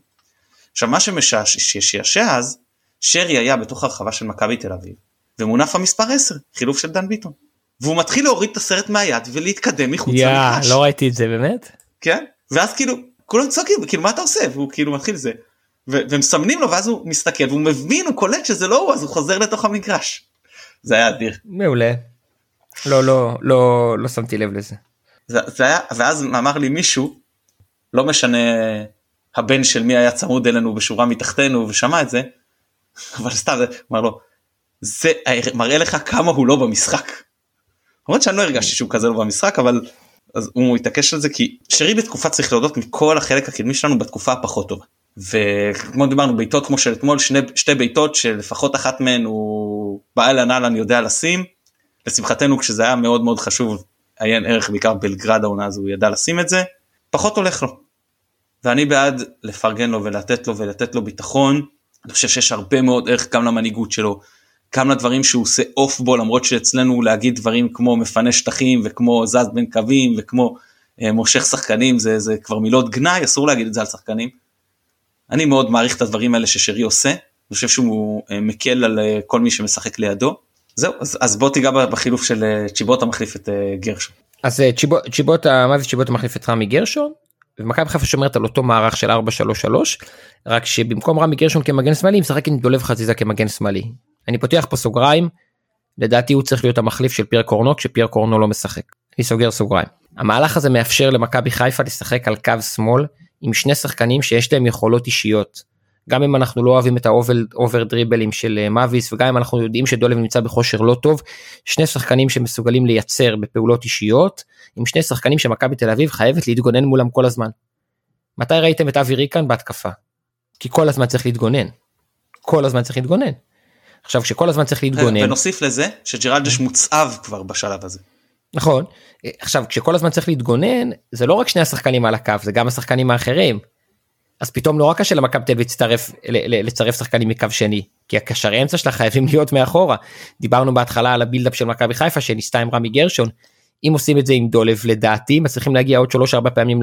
S1: עכשיו מה שמשעשע אז שרי היה בתוך הרחבה של מכבי תל אביב ומונף המספר 10 חילוף של דן ביטון. והוא מתחיל להוריד את הסרט מהיד ולהתקדם מחוץ
S2: yeah, למגרש. לא ראיתי את זה באמת?
S1: כן, ואז כאילו כולם צועקים כאילו מה אתה עושה והוא כאילו מתחיל זה. ומסמנים לו ואז הוא מסתכל והוא מבין הוא קולט שזה לא הוא אז הוא חוזר לתוך המגרש. זה היה אדיר.
S2: מעולה. לא לא לא לא שמתי לב לזה.
S1: זה, זה היה ואז אמר לי מישהו לא משנה הבן של מי היה צמוד אלינו בשורה מתחתנו ושמע את זה. אבל סתם אמר לו זה מראה לך כמה הוא לא במשחק. למרות שאני לא הרגשתי שהוא כזה לא במשחק אבל אז הוא התעקש על זה כי שרי בתקופה צריך להודות מכל החלק הקדמי שלנו בתקופה הפחות טובה. וכמו דיברנו בעיטות כמו של אתמול שני, שתי בעיטות שלפחות אחת מהן הוא באהלן אהלן יודע לשים. לשמחתנו כשזה היה מאוד מאוד חשוב עיין ערך בעיקר בלגרד העונה הזו הוא ידע לשים את זה פחות הולך לו. ואני בעד לפרגן לו ולתת לו ולתת לו ביטחון. אני חושב שיש הרבה מאוד ערך גם למנהיגות שלו כמה דברים שהוא עושה אוף בו למרות שאצלנו להגיד דברים כמו מפנה שטחים וכמו זז בין קווים וכמו אה, מושך שחקנים זה, זה כבר מילות גנאי אסור להגיד את זה על שחקנים. אני מאוד מעריך את הדברים האלה ששרי עושה אני חושב שהוא אה, מקל על אה, כל מי שמשחק לידו. זהו אז, אז בוא תיגע בחילוף של אה, צ'יבוטה מחליף את גרשון.
S2: אז צ'יבוטה מה זה צ'יבוטה מחליף את רמי גרשון ומכבי חיפה שומרת על אותו מערך של 4-3-3 רק שבמקום רמי גרשון כמגן שמאלי משחק עם דולב חזיזה כמגן שמאלי אני פותח פה סוגריים, לדעתי הוא צריך להיות המחליף של פייר קורנו כשפייר קורנו לא משחק. אני סוגר סוגריים. המהלך הזה מאפשר למכבי חיפה לשחק על קו שמאל עם שני שחקנים שיש להם יכולות אישיות. גם אם אנחנו לא אוהבים את ה over דריבלים של אה, מאביס וגם אם אנחנו יודעים שדולב נמצא בכושר לא טוב, שני שחקנים שמסוגלים לייצר בפעולות אישיות, עם שני שחקנים שמכבי תל אביב חייבת להתגונן מולם כל הזמן. מתי ראיתם את אבי ריקן בהתקפה? כי כל הזמן צריך להתגונן. כל הזמן צריך להתגונן. עכשיו כשכל הזמן צריך להתגונן.
S1: ונוסיף לזה שג'רלדש מוצאב כבר בשלב הזה.
S2: נכון. עכשיו כשכל הזמן צריך להתגונן זה לא רק שני השחקנים על הקו זה גם השחקנים האחרים. אז פתאום נורא קשה למכבי תל אביב לצרף, לצרף שחקנים מקו שני כי הקשרי אמצע שלה חייבים [LAUGHS] להיות מאחורה. דיברנו בהתחלה על הבילדאפ של מכבי חיפה שניסתה עם רמי גרשון. אם עושים את זה עם דולב לדעתי מצליחים להגיע עוד שלוש ארבע פעמים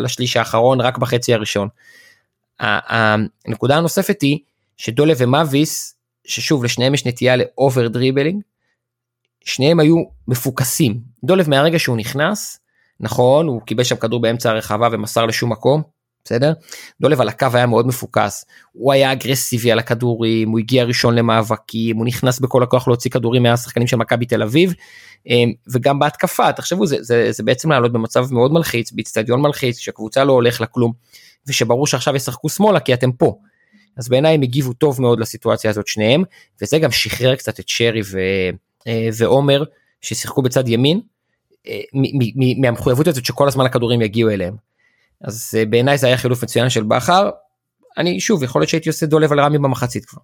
S2: לשליש האחרון רק בחצי הראשון. הנקודה הנוספת היא שדולב ומאביס ששוב לשניהם יש נטייה ל over dribbling. שניהם היו מפוקסים דולב מהרגע שהוא נכנס נכון הוא קיבל שם כדור באמצע הרחבה ומסר לשום מקום בסדר? דולב על הקו היה מאוד מפוקס, הוא היה אגרסיבי על הכדורים, הוא הגיע ראשון למאבקים, הוא נכנס בכל הכוח להוציא כדורים מהשחקנים של מכבי תל אביב, אמ, וגם בהתקפה, תחשבו, זה, זה, זה בעצם לעלות במצב מאוד מלחיץ, באיצטדיון מלחיץ, שהקבוצה לא הולך לכלום, ושברור שעכשיו ישחקו שמאלה כי אתם פה. אז בעיניי הם הגיבו טוב מאוד לסיטואציה הזאת שניהם, וזה גם שחרר קצת את שרי ו, אה, ועומר, ששיחקו בצד ימין, אה, מהמחויבות הזאת שכל הזמן הכדורים יגיעו אליהם. אז אה, בעיניי זה היה חילוף מצוין של בכר. אני שוב יכול להיות שהייתי עושה דולב על רמי במחצית כבר.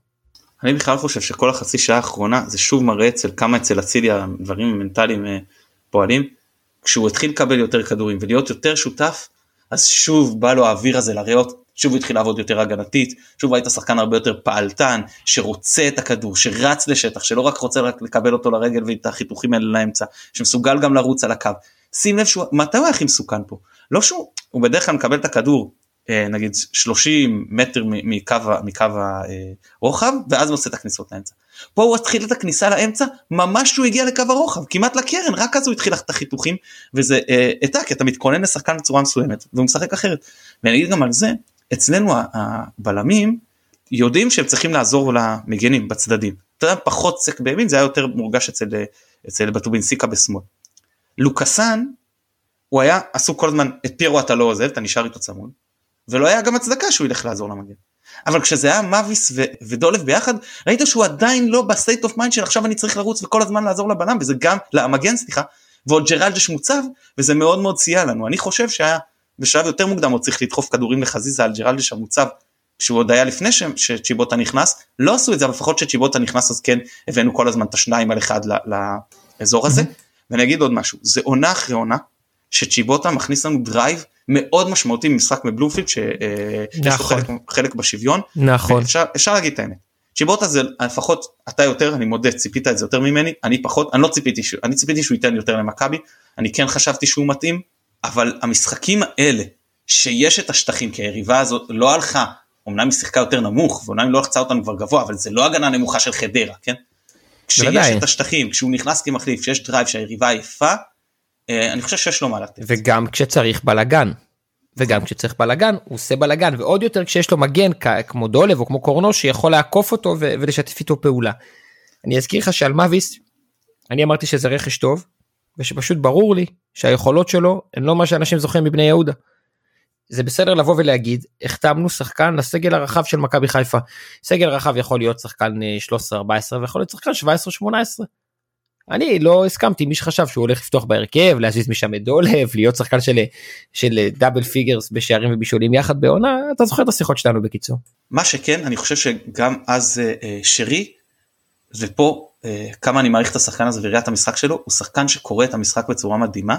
S1: אני בכלל חושב שכל החצי שעה האחרונה זה שוב מראה אצל כמה אצל אצילי הדברים מנטליים אה, פועלים. כשהוא התחיל לקבל יותר כדורים ולהיות יותר שותף אז שוב בא לו האוויר הזה לריאות שוב הוא התחיל לעבוד יותר הגנתית שוב היית שחקן הרבה יותר פעלתן שרוצה את הכדור שרץ לשטח שלא רק רוצה רק לקבל אותו לרגל ואת החיתוכים האלה לאמצע שמסוגל גם לרוץ על הקו. שים לב שהוא מתי הוא הכי מסוכן פה לא שהוא הוא בדרך כלל מקבל את הכדור אה, נגיד 30 מטר מקו, מקו הרוחב ואז עושה את הכניסות לאמצע. פה הוא התחיל את הכניסה לאמצע ממש שהוא הגיע לקו הרוחב כמעט לקרן רק אז הוא התחיל את החיתוכים וזה העתק אה, אתה מתכונן לשחקן בצורה מסוימת והוא משחק אחרת. ואני אגיד גם על זה אצלנו הבלמים יודעים שהם צריכים לעזור למגנים בצדדים. אתה יודע פחות סק בימין זה היה יותר מורגש אצל, אצל בטובינסיקה בשמאל. לוקאסן הוא היה עסוק כל הזמן את פירו אתה לא עוזב אתה נשאר איתו צמוד ולא היה גם הצדקה שהוא ילך לעזור למגן. אבל כשזה היה מאביס ו- ודולב ביחד ראית שהוא עדיין לא ב state of mind של עכשיו אני צריך לרוץ וכל הזמן לעזור לבלם וזה גם למגן סליחה ועוד ג'רלדס מוצב וזה מאוד מאוד סייע לנו אני חושב שהיה בשלב יותר מוקדם הוא צריך לדחוף כדורים לחזיזה על ג'רלדס המוצב שהוא עוד היה לפני ש- שצ'יבוטה נכנס לא עשו את זה אבל לפחות שצ'יבוטה נכנס אז כן הבאנו כל הזמן את השניים על אחד לאזור הזה ואני אגיד עוד משהו זה עונה אחרי עונה שצ'יבוטה מכניס לנו drive מאוד משמעותי ממשחק מבלומפילד שיש לו נכון. חלק, חלק בשוויון.
S2: נכון.
S1: אפשר, אפשר להגיד את האמת. צ'יבוטה זה לפחות אתה יותר אני מודה ציפית את זה יותר ממני אני פחות אני לא ציפיתי אני ציפיתי שהוא ייתן יותר למכבי אני כן חשבתי שהוא מתאים אבל המשחקים האלה שיש את השטחים כי היריבה הזאת לא הלכה אמנם היא שיחקה יותר נמוך ואומנם היא לא לחצה אותנו כבר גבוה אבל זה לא הגנה נמוכה של חדרה כן. כשיש את השטחים כשהוא נכנס כמחליף כשיש drive שהיריבה עייפה אה, אני חושב שיש לו מה לתת.
S2: וגם כשצריך בלאגן. וגם כשצריך בלאגן הוא עושה בלאגן ועוד יותר כשיש לו מגן כמו דולב או כמו קורנו שיכול לעקוף אותו ולשתף איתו פעולה. אני אזכיר לך שעל מאביס אני אמרתי שזה רכש טוב ושפשוט ברור לי שהיכולות שלו הן לא מה שאנשים זוכרים מבני יהודה. זה בסדר לבוא ולהגיד החתמנו שחקן לסגל הרחב של מכבי חיפה. סגל רחב יכול להיות שחקן 13-14 אה, ויכול להיות שחקן 17-18. אני לא הסכמתי מי שחשב שהוא הולך לפתוח בהרכב להזיז משם את דולב להיות שחקן של של double figures בשערים ובישולים יחד בעונה אתה זוכר את השיחות שלנו בקיצור.
S1: מה שכן אני חושב שגם אז אה, אה שרי ופה אה, כמה אני מעריך את השחקן הזה וראיית המשחק שלו הוא שחקן שקורא את המשחק בצורה מדהימה.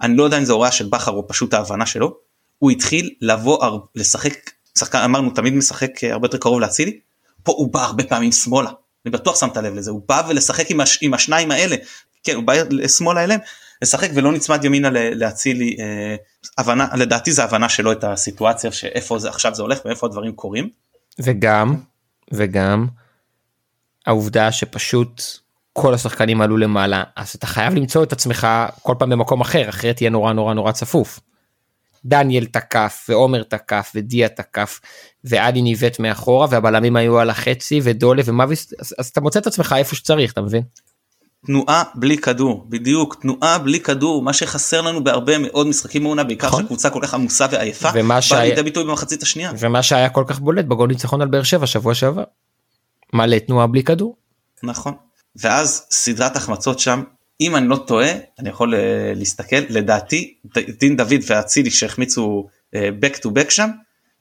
S1: אני לא יודע אם זה הוראה של בכר או פשוט ההבנה שלו. הוא התחיל לבוא לשחק שחקן אמרנו תמיד משחק אה, הרבה יותר קרוב להצילי פה הוא בא הרבה פעמים שמאלה. אני בטוח שמת לב לזה. הוא בא ולשחק עם, הש, עם השניים האלה. כן הוא בא לשמאלה אליהם לשחק ולא נצמד ימינה להצילי אה, לדעתי זה הבנה שלו את הסיטואציה שאיפה זה עכשיו זה הולך ואיפה הדברים קורים.
S2: וגם וגם העובדה שפשוט כל השחקנים עלו למעלה אז אתה חייב למצוא את עצמך כל פעם במקום אחר אחרת תהיה נורא נורא נורא צפוף. דניאל תקף ועומר תקף ודיה תקף ועדי ניווט מאחורה והבלמים היו על החצי ודולה ומאביס אז, אז אתה מוצא את עצמך איפה שצריך אתה מבין.
S1: תנועה בלי כדור בדיוק תנועה בלי כדור מה שחסר לנו בהרבה מאוד משחקים מעונה בעיקר
S2: נכון.
S1: שקבוצה כל כך עמוסה ועייפה
S2: ומה
S1: בא
S2: שהיה-
S1: לידי ביטוי במחצית השנייה
S2: ומה שהיה כל כך בולט בגול ניצחון על באר שבע שבוע שעבר. מלא תנועה בלי כדור.
S1: נכון ואז סדרת החמצות שם אם אני לא טועה אני יכול אה, להסתכל לדעתי דין דוד ואצילי שהחמיצו אה, back to back שם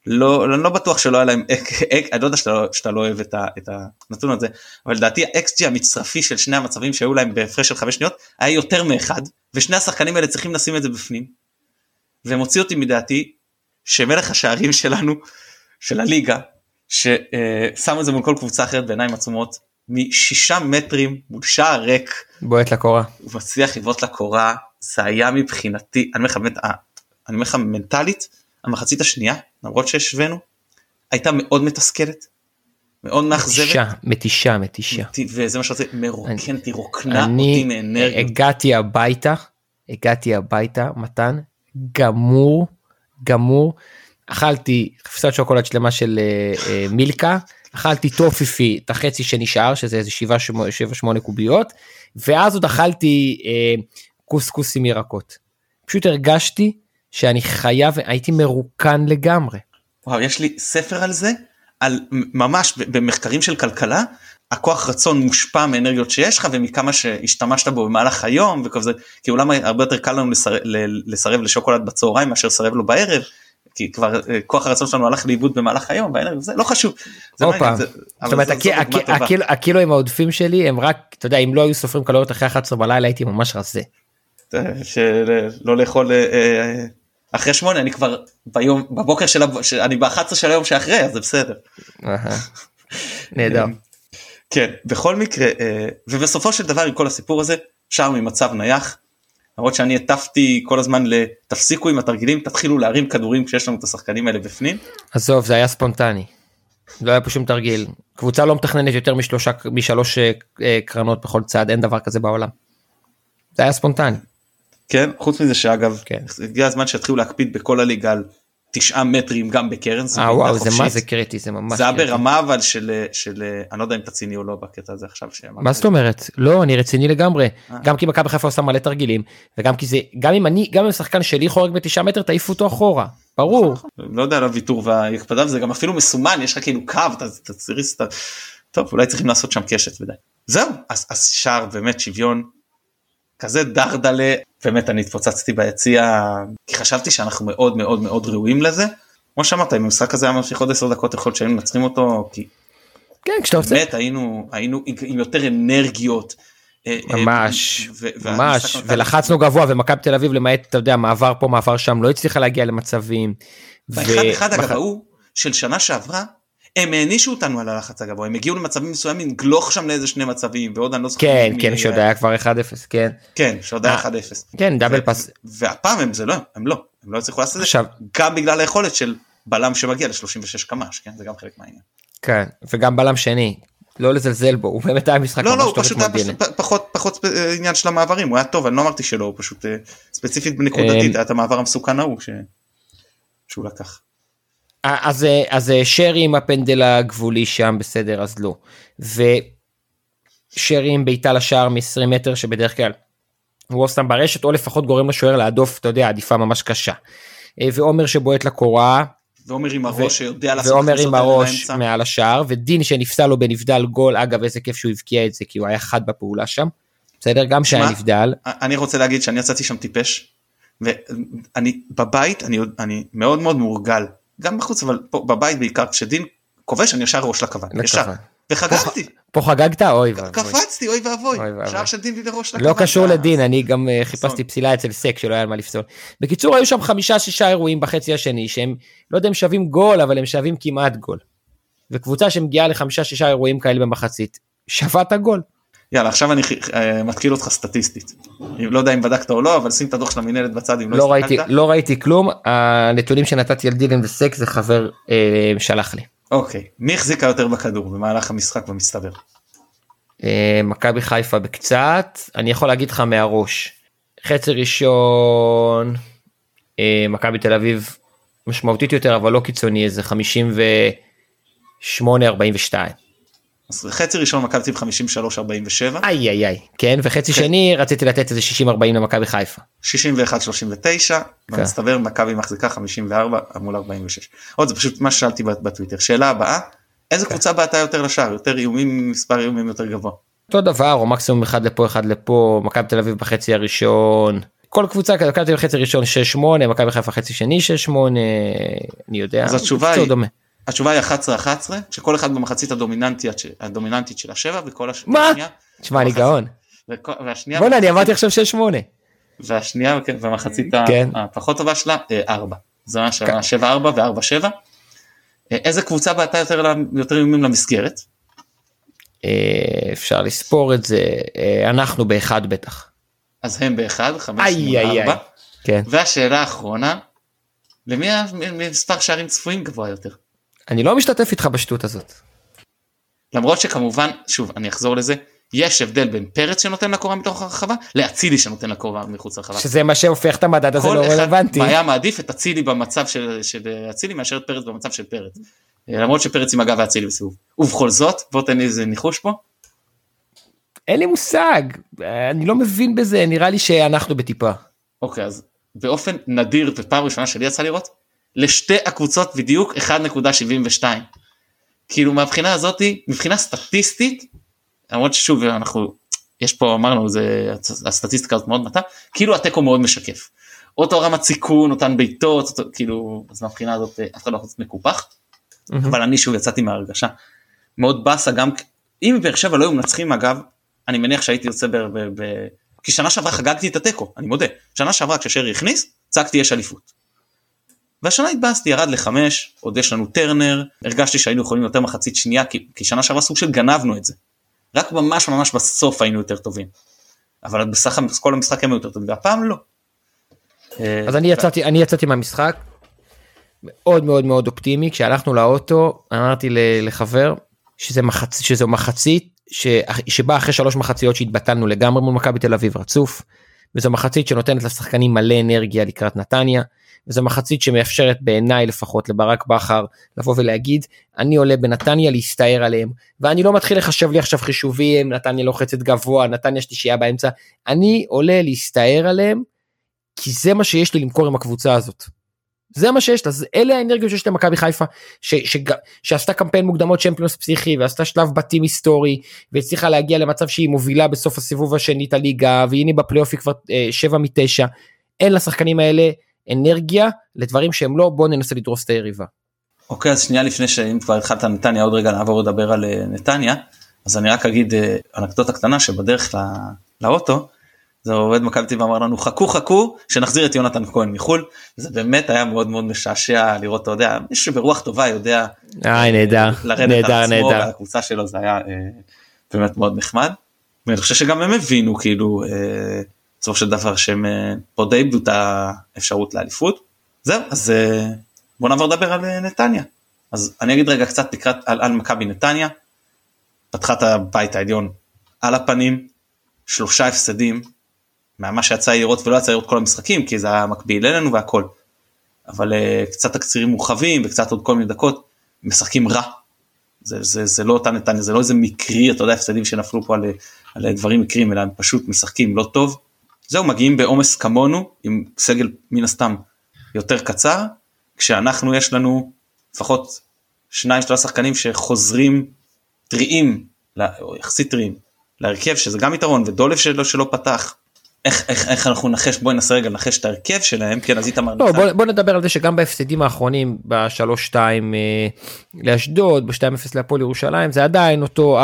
S1: לא אני לא בטוח שלא היה להם [LAUGHS] אני לא יודע שאתה שאתה לא אוהב את, ה, את הנתון הזה אבל לדעתי האקסג'י המצרפי של שני המצבים שהיו להם בהפרש של חמש שניות היה יותר מאחד ושני השחקנים האלה צריכים לשים את זה בפנים. ומוציא אותי מדעתי שמלך השערים שלנו של הליגה ששם את זה מול כל קבוצה אחרת בעיניים עצומות משישה מטרים מול שער ריק
S2: בועט לקורה.
S1: הוא מצליח לבעוט לקורה זה היה מבחינתי אני אומר לך אה, אני אומר לך מנטלית המחצית השנייה למרות שהשווינו הייתה מאוד מתסכלת מאוד מאכזבת
S2: מתישה מתישה מתישה.
S1: וזה מה שרציתי מרוקן אותי רוקנה אותי
S2: אני
S1: מאנרגיות
S2: הגעתי הביתה הגעתי הביתה מתן גמור גמור אכלתי חפיסת שוקולד שלמה של אה, אה, מילקה אכלתי טופיפי את החצי שנשאר שזה איזה 7-8 קוביות ואז עוד אכלתי אה, קוסקוס עם ירקות. פשוט הרגשתי שאני חייב הייתי מרוקן לגמרי.
S1: וואו יש לי ספר על זה על ממש במחקרים של כלכלה הכוח רצון מושפע מאנרגיות שיש לך ומכמה שהשתמשת בו במהלך היום וכזה כי אולם הרבה יותר קל לנו לסרב, לסרב לשוקולד בצהריים מאשר לסרב לו בערב. כי כבר אה, כוח הרצון שלנו הלך לאיבוד במהלך היום בערב זה לא חשוב. זה לא זה-
S2: זאת אומרת. הקילו- הקילואים העודפים שלי הם רק אתה יודע אם לא היו סופרים קלוריות אחרי 11 בלילה הייתי ממש רזה.
S1: אה, שלא לאכול אה, אה, אחרי שמונה אני כבר ביום בבוקר של אני ב-11 של היום שאחרי אז זה בסדר. [LAUGHS]
S2: נהדר.
S1: כן בכל מקרה ובסופו של דבר עם כל הסיפור הזה שער ממצב נייח. למרות שאני הטפתי כל הזמן לתפסיקו עם התרגילים תתחילו להרים כדורים כשיש לנו את השחקנים האלה בפנים.
S2: עזוב זה היה ספונטני. לא היה פה שום תרגיל. קבוצה לא מתכננת יותר משלושה משלוש אה, אה, קרנות בכל צד אין דבר כזה בעולם. זה היה ספונטני.
S1: כן חוץ מזה שאגב
S2: כן.
S1: הגיע הזמן שיתחילו להקפיד בכל הליגה על תשעה מטרים גם בקרן. זה
S2: אה וואו זה מה. זה קריטי זה ממש
S1: זה היה
S2: קריטי.
S1: ברמה אבל של של אני לא יודע אם אתה ציני או לא בקטע הזה עכשיו.
S2: מה זאת אומרת לא אני רציני לגמרי
S1: אה.
S2: גם כי מכבי חיפה עושה מלא תרגילים וגם כי זה גם אם אני גם אם שחקן שלי חורג בתשעה מטר תעיפו אותו אחורה ברור
S1: לא יודע על הוויתור וההקפדה וזה גם אפילו מסומן יש לך כאילו קו אתה צריך טוב אולי צריכים לעשות שם קשת ודי. זהו אז אז שער באמת שוויון כזה דרדלה באמת אני התפוצצתי ביציע כי חשבתי שאנחנו מאוד מאוד מאוד ראויים לזה. כמו שאמרת אם המשחק הזה היה ממשיך עוד 10 דקות יכול להיות שהיינו מנצחים אותו כי
S2: כן כשאתה רוצה
S1: באמת היינו היינו עם יותר אנרגיות. אה, אה,
S2: ממש ממש ולחצנו גבוה ומכבי תל אביב למעט אתה יודע מעבר פה מעבר שם לא הצליחה להגיע למצבים.
S1: באחד אחד אגב ההוא של שנה שעברה הם הענישו אותנו על הלחץ הגבוה הם הגיעו למצבים מסוימים גלוך שם לאיזה שני מצבים ועוד אני לא זוכר
S2: כן כן שעוד היה כבר 1-0 כן.
S1: כן שעוד היה
S2: אה,
S1: 1-0
S2: כן דאבל פס
S1: והפעם הם זה לא הם לא הם לא הצליחו לעשות את זה גם בגלל היכולת של בלם שמגיע ל-36 קמ"ש כן? זה גם חלק מהעניין.
S2: כן וגם בלם שני. לא לזלזל בו הוא באמת היה משחק
S1: לא לא
S2: ממש טוב
S1: פשוט היה פחות פחות אה, עניין של המעברים הוא היה טוב אני לא אמרתי שלא הוא פשוט אה, ספציפית נקודתית
S2: אה,
S1: היה את המעבר המסוכן ההוא שהוא לקח.
S2: אז אה, אז אה, שרי עם הפנדל הגבולי שם בסדר אז לא. ושרי עם בעיטה לשער מ-20 מטר שבדרך כלל הוא או שם ברשת או לפחות גורם לשוער להדוף אתה יודע עדיפה ממש קשה. אה, ועומר שבועט לקורה
S1: ועומר עם הראש שיודע לעשות
S2: ועומר עם הראש. מעל השער ודין שנפסל לו בנבדל גול אגב איזה כיף שהוא הבקיע את זה כי הוא היה חד בפעולה שם. בסדר גם שהיה נבדל
S1: אני רוצה להגיד שאני יצאתי שם טיפש ואני בבית אני אני מאוד מאוד מורגל גם בחוץ אבל פה בבית בעיקר כשדין כובש אני ישר ראש לכוון ישר. וחגגתי
S2: פה חגגת אוי ואבוי.
S1: קפצתי אוי ואבוי. שער של דין לראש לכוון.
S2: לא קשור
S1: אה,
S2: לדין אני גם אה, חיפשתי פסילה אצל סק שלא היה על מה לפסול. בקיצור היו שם חמישה שישה אירועים בחצי השני שהם לא יודע אם שווים גול אבל הם שווים כמעט גול. וקבוצה שמגיעה לחמישה שישה אירועים כאלה במחצית שווה את הגול.
S1: יאללה עכשיו אני אה, מתקיל אותך סטטיסטית. לא יודע אם בדקת או לא אבל שים את הדוח של המנהלת בצד אם
S2: לא
S1: לא
S2: ראיתי
S1: הסתכלת.
S2: לא ראיתי כלום הנתונים שנתתי על דילן וסק זה חבר אה, שלח לי.
S1: אוקיי מי החזיקה יותר בכדור במהלך המשחק במצטבר.
S2: אה, מכבי חיפה בקצת אני יכול להגיד לך מהראש חצי ראשון אה, מכבי תל אביב משמעותית יותר אבל לא קיצוני איזה 58 42.
S1: אז חצי ראשון מכבי תל אביב 53-47.
S2: איי איי איי, כן, וחצי כן. שני רציתי לתת איזה 60-40 למכבי חיפה.
S1: 61-39, כן. במצטבר מכבי מחזיקה 54 מול 46. עוד זה פשוט מה ששאלתי בטוויטר. שאלה הבאה, איזה כן. קבוצה בעטה יותר לשער? יותר איומים, מספר איומים יותר גבוה.
S2: אותו דבר, או מקסימום אחד לפה אחד לפה, מכבי תל אביב בחצי הראשון. כל קבוצה מכבי תל אביב חצי ראשון 6-8, מכבי חיפה חצי שני 6-8, אני יודע.
S1: אז התשובה היא, דומה. התשובה היא 11-11 שכל אחד במחצית הדומיננטית, הדומיננטית של השבע וכל
S2: השנייה. מה? תשמע אני גאון. והשנייה. בוא'נה אני אמרתי עכשיו 6-8.
S1: והשנייה במחצית כן. הפחות טובה שלה 4. זה מה שהיה 7-4 ו-4-7. איזה קבוצה בעטה יותר, יותר איומים למסגרת?
S2: אה, אפשר לספור את זה אה, אנחנו באחד בטח.
S1: אז הם באחד, חמש מול ארבע. כן. והשאלה האחרונה, למי המספר שערים צפויים גבוה יותר?
S2: אני לא משתתף איתך בשטות הזאת.
S1: למרות שכמובן, שוב, אני אחזור לזה, יש הבדל בין פרץ שנותן לקורה מתוך הרחבה לאצילי שנותן לקורה מחוץ לרחבה.
S2: שזה מה שהופך את המדד הזה לא רלוונטי.
S1: כל אחד היה מעדיף את אצילי במצב של אצילי מאשר את פרץ במצב של פרץ. למרות שפרץ עם הגב ואצילי בסיבוב. ובכל זאת, בוא תן לי איזה ניחוש פה.
S2: אין לי מושג, אני לא מבין בזה, נראה לי שאנחנו בטיפה.
S1: אוקיי, אז באופן נדיר ופעם ראשונה שלי יצא לראות, לשתי הקבוצות בדיוק 1.72. כאילו מהבחינה הזאתי, מבחינה סטטיסטית, למרות ששוב אנחנו, יש פה אמרנו, זה, הסטטיסטיקה הזאת מאוד מטה, כאילו התיקו מאוד משקף. אותו רמת סיכון, אותן בעיטות, אותו, כאילו, אז מהבחינה הזאת אף אחד לא יכול להיות מקופח. Mm-hmm. אבל אני שוב יצאתי מההרגשה מאוד באסה גם אם באר שבע לא היו מנצחים אגב אני מניח שהייתי יוצא ב... ב, ב כי שנה שעברה חגגתי את התיקו אני מודה שנה שעברה כששרי הכניס צעקתי יש אליפות. והשנה התבאסתי ירד לחמש עוד יש לנו טרנר הרגשתי שהיינו יכולים יותר מחצית שנייה כי, כי שנה שעברה סוג של גנבנו את זה. רק ממש ממש בסוף היינו יותר טובים. אבל בסך הכל כל המשחק הם יותר טובים והפעם לא.
S2: אז אני יצאתי אני יצאתי מהמשחק מאוד מאוד מאוד אופטימי כשהלכנו לאוטו אמרתי לחבר שזה מחצ... שזו מחצית ש... שבה אחרי שלוש מחציות שהתבטלנו לגמרי מול מכבי תל אביב רצוף וזו מחצית שנותנת לשחקנים מלא אנרגיה לקראת נתניה וזו מחצית שמאפשרת בעיניי לפחות לברק בכר לבוא ולהגיד אני עולה בנתניה להסתער עליהם ואני לא מתחיל לחשב לי עכשיו חישובים נתניה לוחצת גבוה נתניה שלישייה באמצע אני עולה להסתער עליהם כי זה מה שיש לי למכור עם הקבוצה הזאת. זה מה שיש לה, אלה האנרגיות שיש למכבי חיפה, ש, ש, שעשתה קמפיין מוקדמות צ'מפיונס פסיכי ועשתה שלב בתים היסטורי והצליחה להגיע למצב שהיא מובילה בסוף הסיבוב השני את הליגה והנה בפלייאוף היא כבר אה, 7 מ-9, אין לשחקנים האלה אנרגיה לדברים שהם לא בוא ננסה לדרוס את היריבה.
S1: אוקיי אז שנייה לפני שאם כבר התחלת נתניה עוד רגע נעבור לדבר על אה, נתניה אז אני רק אגיד אה, אנקדוטה קטנה שבדרך לא, לאוטו זה עובד מכבי תל אמר לנו חכו חכו שנחזיר את יונתן כהן מחול זה באמת היה מאוד מאוד משעשע לראות אתה יודע מישהו ברוח טובה יודע
S2: אה, נהדר נהדר נהדר
S1: הקבוצה שלו זה היה אה, באמת מאוד נחמד. ואני חושב שגם הם הבינו כאילו אה, בסופו של דבר שהם אה, פה די איבדו את האפשרות לאליפות זהו אז אה, בוא נעבור לדבר על אה, נתניה אז אני אגיד רגע קצת לקראת על, על מכבי נתניה פתחה את הבית העליון על הפנים שלושה הפסדים מה שיצא לראות ולא יצא לראות כל המשחקים כי זה היה מקביל אלינו והכל. אבל uh, קצת תקצירים מורחבים וקצת עוד כל מיני דקות משחקים רע. זה, זה, זה לא אותה נתניה זה לא איזה מקרי אתה יודע הפסדים שנפלו פה על, על דברים מקרים אלא הם פשוט משחקים לא טוב. זהו מגיעים בעומס כמונו עם סגל מן הסתם יותר קצר כשאנחנו יש לנו לפחות שניים שלושה שחקנים שחוזרים טריים או יחסית טריים להרכב שזה גם יתרון ודולף שלו שלא פתח. איך, איך, איך אנחנו נחש בואי ננסה רגע לנחש את ההרכב שלהם כן אז איתמר
S2: לא, בוא, בוא נדבר על זה שגם בהפסדים האחרונים ב-3-2 אה, לאשדוד ב-2-0 להפועל ירושלים זה עדיין אותו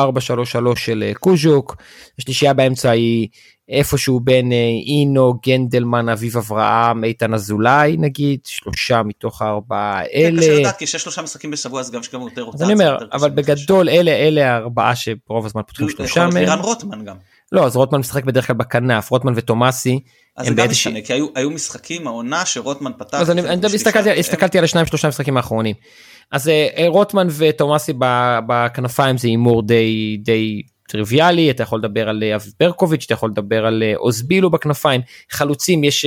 S2: 4-3-3 של אה, קוז'וק. השלישייה באמצע היא איפשהו בין אה, אינו גנדלמן אביב אברהם איתן אזולאי נגיד שלושה מתוך הארבעה
S1: כן, אלה. קשה לדעת כי שיש שלושה משחקים בשבוע אז גם שגם יותר רוטציה.
S2: אני אומר אבל בגדול אלה אלה הארבעה שרוב הזמן פותחים שלושה
S1: מהם. יכול להיות רוטמן גם.
S2: לא אז רוטמן משחק בדרך כלל בכנף רוטמן ותומאסי.
S1: אז זה גם משנה כי היו, היו משחקים העונה שרוטמן פתח.
S2: אז אני, הסתכלתי, על השניים שלושה משחקים האחרונים. אז אה, רוטמן ותומאסי בכנפיים זה הימור די טריוויאלי אתה יכול לדבר על אה, אבי ברקוביץ' אתה יכול לדבר על אה, אוזבילו בכנפיים חלוצים יש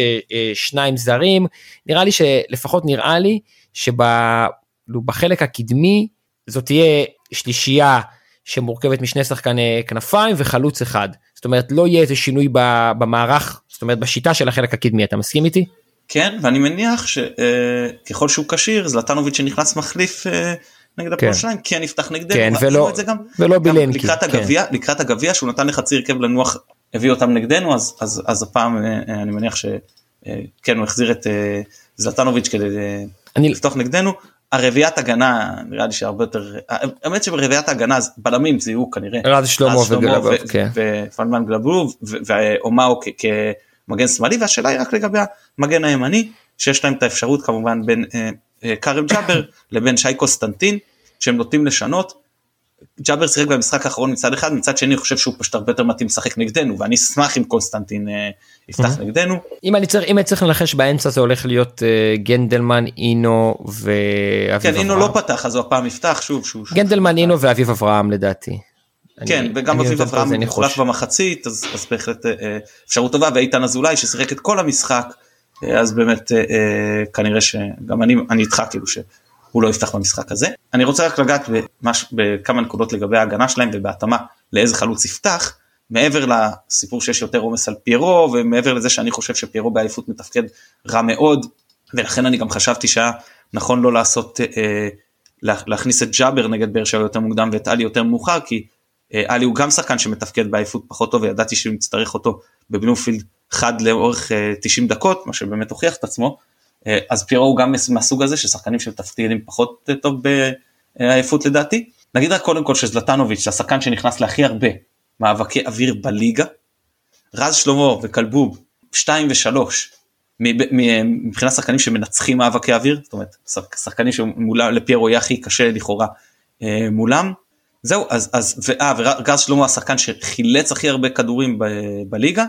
S2: שניים זרים נראה לי שלפחות נראה לי שבחלק הקדמי זאת תהיה שלישייה שמורכבת משני שחקני כנפיים וחלוץ אחד. זאת אומרת לא יהיה איזה שינוי במערך, זאת אומרת בשיטה של החלק הקדמי, אתה מסכים איתי?
S1: כן, ואני מניח שככל שהוא כשיר, זלטנוביץ' שנכנס מחליף אה, נגד הפועל
S2: כן.
S1: שלהם, כן יפתח נגדנו,
S2: כן, ולא-
S1: זה גם,
S2: ולא בילנקי,
S1: לקראת
S2: כן.
S1: הגביע, לקראת הגביע שהוא נתן לחצי הרכב לנוח, הביא אותם נגדנו, אז, אז, אז הפעם אה, אני מניח שכן הוא החזיר את אה, זלטנוביץ' כדי אה,
S2: אני-
S1: לפתוח נגדנו. הרביעיית הגנה נראה לי שהרבה יותר, האמת שברביעיית ההגנה אז בלמים זיהו כנראה,
S2: רז שלמה וגלבוב, כן.
S1: ופלמן גלבוב ואומאו כמגן שמאלי והשאלה היא רק לגבי המגן הימני שיש להם את האפשרות כמובן בין אה, אה, כרם ג'אבר לבין שי קוסטנטין שהם נוטים לשנות. ג'אבר שיחק במשחק האחרון מצד אחד מצד שני אני חושב שהוא פשוט הרבה יותר מתאים לשחק נגדנו ואני אשמח אם קונסטנטין אה, יפתח נגדנו.
S2: אם אני צריך אם אני צריך לנחש באמצע זה הולך להיות אה, גנדלמן אינו ואביב
S1: כן אינו
S2: אברהם.
S1: לא פתח אז הוא הפעם יפתח שוב שוב.
S2: גנדלמן אינו ואביב אברהם לדעתי.
S1: כן
S2: אני-
S1: וגם אביב אברהם הוחלף. במחצית אז, אז בהחלט אה, אה, אפשרות טובה ואיתן אזולאי ששיחק את כל המשחק אה, אז באמת אה, אה, כנראה שגם אני אני איתך כאילו שהוא לא יפתח במשחק הזה. אני רוצה רק לגעת במש, בכמה נקודות לגבי ההגנה שלהם ובהתאמה לאיזה חלוץ יפתח מעבר לסיפור שיש יותר עומס על פיירו ומעבר לזה שאני חושב שפיירו באליפות מתפקד רע מאוד ולכן אני גם חשבתי שהיה נכון לא לעשות אה, לה- להכניס את ג'אבר נגד באר שבע יותר מוקדם ואת עלי יותר מאוחר כי אה, עלי הוא גם שחקן שמתפקד בעייפות פחות טוב וידעתי שהוא יצטרך אותו בבלומפילד חד לאורך אה, 90 דקות מה שבאמת הוכיח את עצמו אה, אז פירו הוא גם מהסוג הזה ששחקנים שמתפקדים פחות אה, טוב בעייפות לדעתי. נגיד רק קודם כל שזלטנוביץ' השחקן שנכנס להכי הרבה מאבקי אוויר בליגה. רז שלמה וכלבוב 2 ו3 מבחינת שחקנים שמנצחים מאבקי אוויר זאת אומרת שח- שחקנים שלפיירו יהיה הכי קשה לכאורה אה, מולם. זהו אז אז ואה וגז שלמה השחקן שחילץ הכי הרבה כדורים ב, בליגה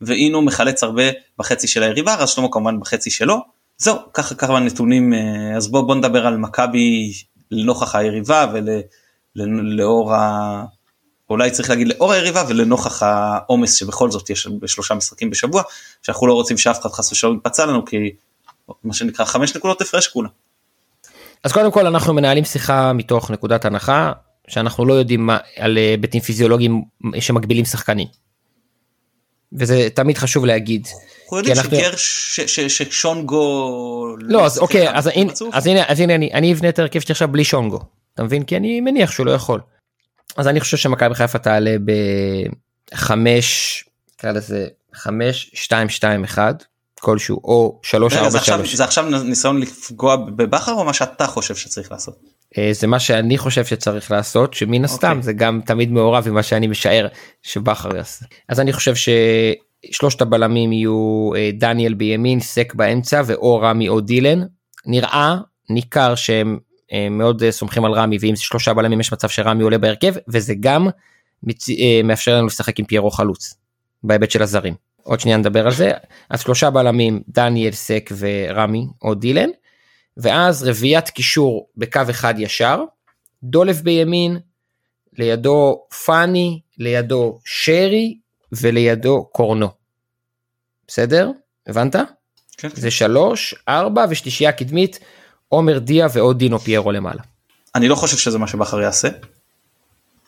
S1: ואינו מחלץ הרבה בחצי של היריבה רז שלמה כמובן בחצי שלו זהו ככה כמה נתונים אה, אז בוא בוא נדבר על מכבי לנוכח היריבה ולאור ה... אולי צריך להגיד לאור היריבה ולנוכח העומס שבכל זאת יש בשלושה משחקים בשבוע שאנחנו לא רוצים שאף אחד חס ושלום יפצע לנו כי מה שנקרא חמש נקודות הפרש כולה.
S2: אז קודם כל אנחנו מנהלים שיחה מתוך נקודת הנחה שאנחנו לא יודעים מה על אה, היבטים פיזיולוגיים שמגבילים שחקנים. וזה תמיד חשוב להגיד.
S1: אנחנו יודעים
S2: אנחנו-
S1: ששונגו
S2: לא אז
S1: שיחק
S2: אוקיי אז הנה. אז הנה אז הנה אני אני אבנה את ההרכב שלי עכשיו בלי שונגו אתה מבין כי אני מניח שהוא לא יכול. אז אני חושב שמכבי חיפה תעלה בחמש נקרא לזה חמש שתיים שתיים אחד כלשהו או שלוש ארבע שלוש
S1: זה עכשיו ניסיון לפגוע בבכר או מה שאתה חושב שצריך לעשות?
S2: אה, זה מה שאני חושב שצריך לעשות שמן הסתם
S1: אוקיי.
S2: זה גם תמיד מעורב עם מה שאני משער שבכר יעשה. אז אני חושב ששלושת הבלמים יהיו אה, דניאל בימין סק באמצע ואו רמי או דילן. נראה ניכר שהם אה, מאוד סומכים על רמי ואם זה שלושה בלמים יש מצב שרמי עולה בהרכב וזה גם מצ... מאפשר לנו לשחק עם פיירו חלוץ בהיבט של הזרים. עוד שנייה נדבר על זה. אז שלושה בלמים דניאל סק ורמי או דילן ואז רביעיית קישור בקו אחד ישר, דולב בימין, לידו פאני, לידו שרי ולידו קורנו. בסדר? הבנת?
S1: כן.
S2: זה שלוש, ארבע ושלישייה קדמית, עומר דיה ועוד דינו פיירו למעלה.
S1: אני לא חושב שזה מה שבכר יעשה.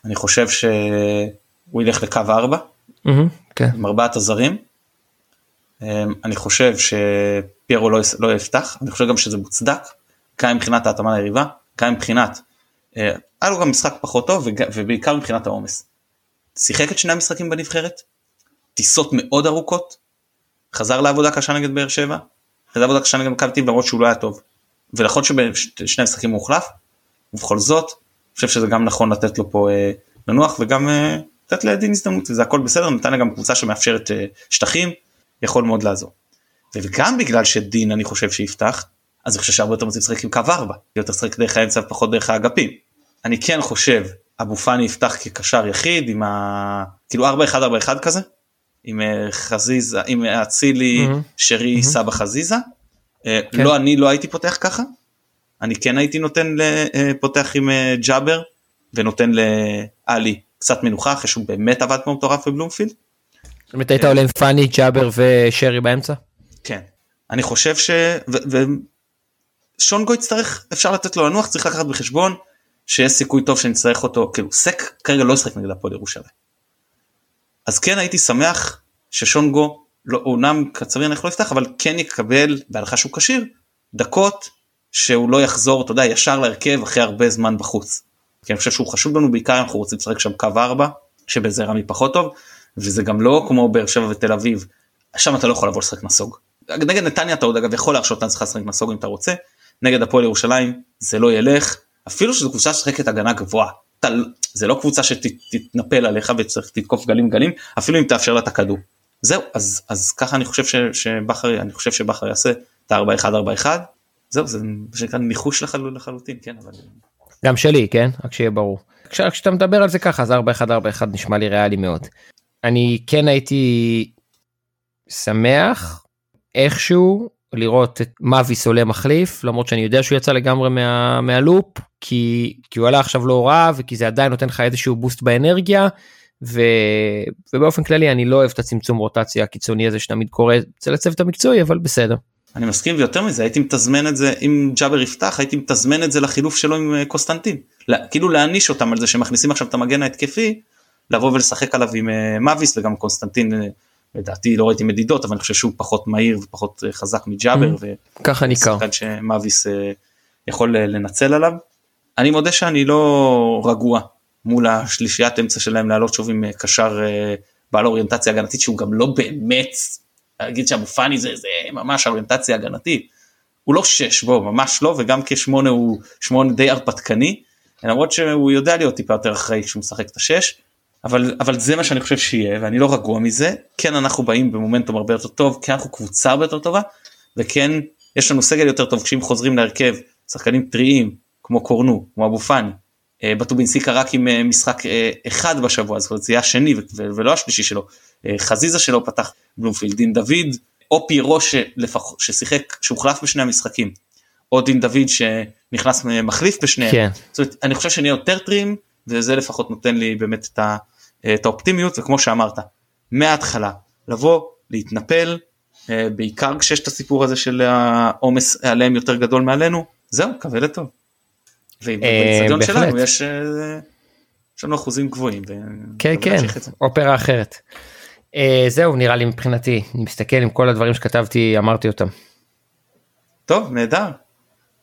S1: אני חושב שהוא ילך לקו 4
S2: כן.
S1: עם ארבעת הזרים. אמ, אני חושב שפיירו לא, לא יפתח, אני חושב גם שזה מוצדק, גם מבחינת ההתאמה ליריבה, גם מבחינת, אה, היה לו גם משחק פחות טוב ובעיקר מבחינת העומס. שיחק את שני המשחקים בנבחרת, טיסות מאוד ארוכות, חזר לעבודה קשה נגד באר שבע, חזר לעבודה קשה נגד מכבי אביב למרות שהוא לא היה טוב. ונכון שבשני המשחקים הוא הוחלף, ובכל זאת, אני חושב שזה גם נכון לתת לו פה אה, לנוח וגם אה, לתת לדין הזדמנות וזה הכל בסדר נתניה גם קבוצה שמאפשרת אה, שטחים יכול מאוד לעזור. וגם בגלל שדין אני חושב שיפתח אז אני חושב שהרבה יותר מתאים לשחק עם קו 4 יותר לשחק דרך האמצע ופחות דרך האגפים. אני כן חושב אבו פאני יפתח כקשר יחיד עם ה... כאילו 4 1 4 1 כזה עם אה, חזיזה עם אה, אצילי
S2: מהמם.
S1: שרי
S2: מהמם.
S1: סבא חזיזה. אה,
S2: כן.
S1: לא אני לא הייתי פותח ככה. אני כן הייתי נותן פותח עם ג'אבר ונותן לאלי קצת מנוחה אחרי שהוא באמת עבד כמו מטורף בבלומפילד.
S2: זאת אומרת היית עולה עם פאני, ג'אבר ושרי באמצע?
S1: כן. אני חושב ש... ו... ו... שונגו יצטרך, אפשר לתת לו לנוח, צריך לקחת בחשבון, שיש סיכוי טוב שנצטרך אותו כאילו סק כרגע לא ישחק נגד הפועל ירושלים. אז כן הייתי שמח ששונגו לא אומנם קצרין איך לא יפתח אבל כן יקבל בהלכה שהוא כשיר דקות שהוא לא יחזור אתה יודע ישר להרכב אחרי הרבה זמן בחוץ. כי אני חושב שהוא חשוב לנו בעיקר אנחנו רוצים לשחק שם קו 4 שבזה רמי פחות טוב וזה גם לא כמו באר שבע ותל אביב שם אתה לא יכול לבוא לשחק נסוג. נגד נתניה אתה עוד אגב יכול להרשות לעצמך לשחק נסוג אם אתה רוצה נגד הפועל ירושלים זה לא ילך אפילו שזו קבוצה ששחקת הגנה גבוהה. אתה, זה לא קבוצה שתתנפל עליך וצריך לתקוף גלים גלים אפילו אם תאפשר לה את הכדור. זהו אז אז ככה אני חושב ש, שבכר אני חושב שבכר יעשה את ה-4-1-4-1 זהו זה שנקרא ניחוש לחל, לחלוטין כן אבל.
S2: גם שלי כן רק שיהיה ברור. כש, כשאתה מדבר על זה ככה אז 4-1-4-1 נשמע לי ריאלי מאוד. אני כן הייתי שמח איכשהו לראות את מאביס עולה מחליף למרות שאני יודע שהוא יצא לגמרי מה, מהלופ כי, כי הוא עלה עכשיו לא רע וכי זה עדיין נותן לך איזשהו בוסט באנרגיה ו, ובאופן כללי אני לא אוהב את הצמצום רוטציה הקיצוני הזה שתמיד קורה אצל הצוות המקצועי אבל בסדר.
S1: אני מסכים ויותר מזה הייתי מתזמן את זה אם ג'אבר יפתח הייתי מתזמן את זה לחילוף שלו עם אה, קוסטנטין לה, כאילו להעניש אותם על זה שמכניסים עכשיו את המגן ההתקפי לבוא ולשחק עליו עם אה, מאביס וגם קונסטנטין אה, לדעתי לא ראיתי מדידות אבל אני חושב שהוא פחות מהיר ופחות חזק מג'אבר
S2: mm, ככה ניכר
S1: שמאביס יכול לנצל עליו. אני מודה שאני לא רגוע מול השלישיית אמצע שלהם לעלות שוב עם קשר בעל אוריינטציה הגנתית שהוא גם לא באמת להגיד שאבו פאני זה, זה ממש אוריינטציה הגנתית. הוא לא שש בוא ממש לא וגם כשמונה הוא שמונה די הרפתקני למרות שהוא יודע להיות טיפה יותר אחראי כשהוא משחק את השש אבל אבל זה מה שאני חושב שיהיה ואני לא רגוע מזה כן אנחנו באים במומנטום הרבה יותר טוב כן אנחנו קבוצה הרבה יותר טובה וכן יש לנו סגל יותר טוב כשאם חוזרים להרכב שחקנים טריים כמו קורנו כמו אבו פאני אה, בטובינסיקה רק עם אה, משחק אה, אחד בשבוע אז זה יהיה השני ולא השלישי שלו חזיזה שלו פתח בלומפילד דין דוד או פירו שלפח, ששיחק שהוחלף בשני המשחקים או דין דוד שנכנס מחליף בשניהם. כן. זאת אומרת, אני חושב שנהיה יותר טריים וזה לפחות נותן לי באמת את, ה, את האופטימיות וכמו שאמרת מההתחלה לבוא להתנפל בעיקר כשיש את הסיפור הזה של העומס עליהם יותר גדול מעלינו זהו קווה לטוב. ובאצטדיון שלנו יש, יש לנו אחוזים גבוהים.
S2: כן כן אופרה אחרת. זהו נראה לי מבחינתי אני מסתכל עם כל הדברים שכתבתי אמרתי אותם.
S1: טוב נהדר.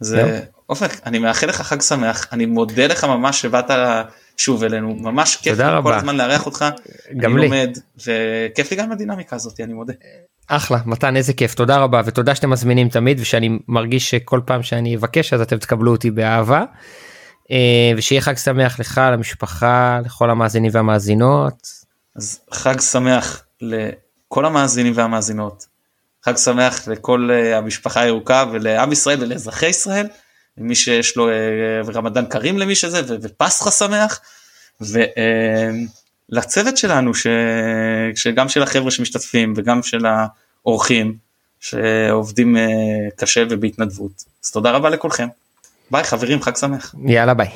S1: זה אופק אני מאחל לך חג שמח אני מודה לך ממש שבאת שוב אלינו ממש כיף כל הזמן לארח אותך. גם לי. לומד וכיף לי גם הדינמיקה הזאת אני מודה.
S2: אחלה מתן איזה כיף תודה רבה ותודה שאתם מזמינים תמיד ושאני מרגיש שכל פעם שאני אבקש אז אתם תקבלו אותי באהבה. אה, ושיהיה חג שמח לך למשפחה לכל המאזינים והמאזינות.
S1: אז חג שמח לכל המאזינים והמאזינות. חג שמח לכל אה, המשפחה הירוקה ולעם ישראל ולאזרחי ישראל. מי שיש לו אה, רמדאן קרים למי שזה ופסחא שמח. לצוות שלנו ש... שגם של החבר'ה שמשתתפים וגם של האורחים שעובדים אה, קשה ובהתנדבות אז תודה רבה לכולכם ביי חברים חג שמח
S2: יאללה ביי.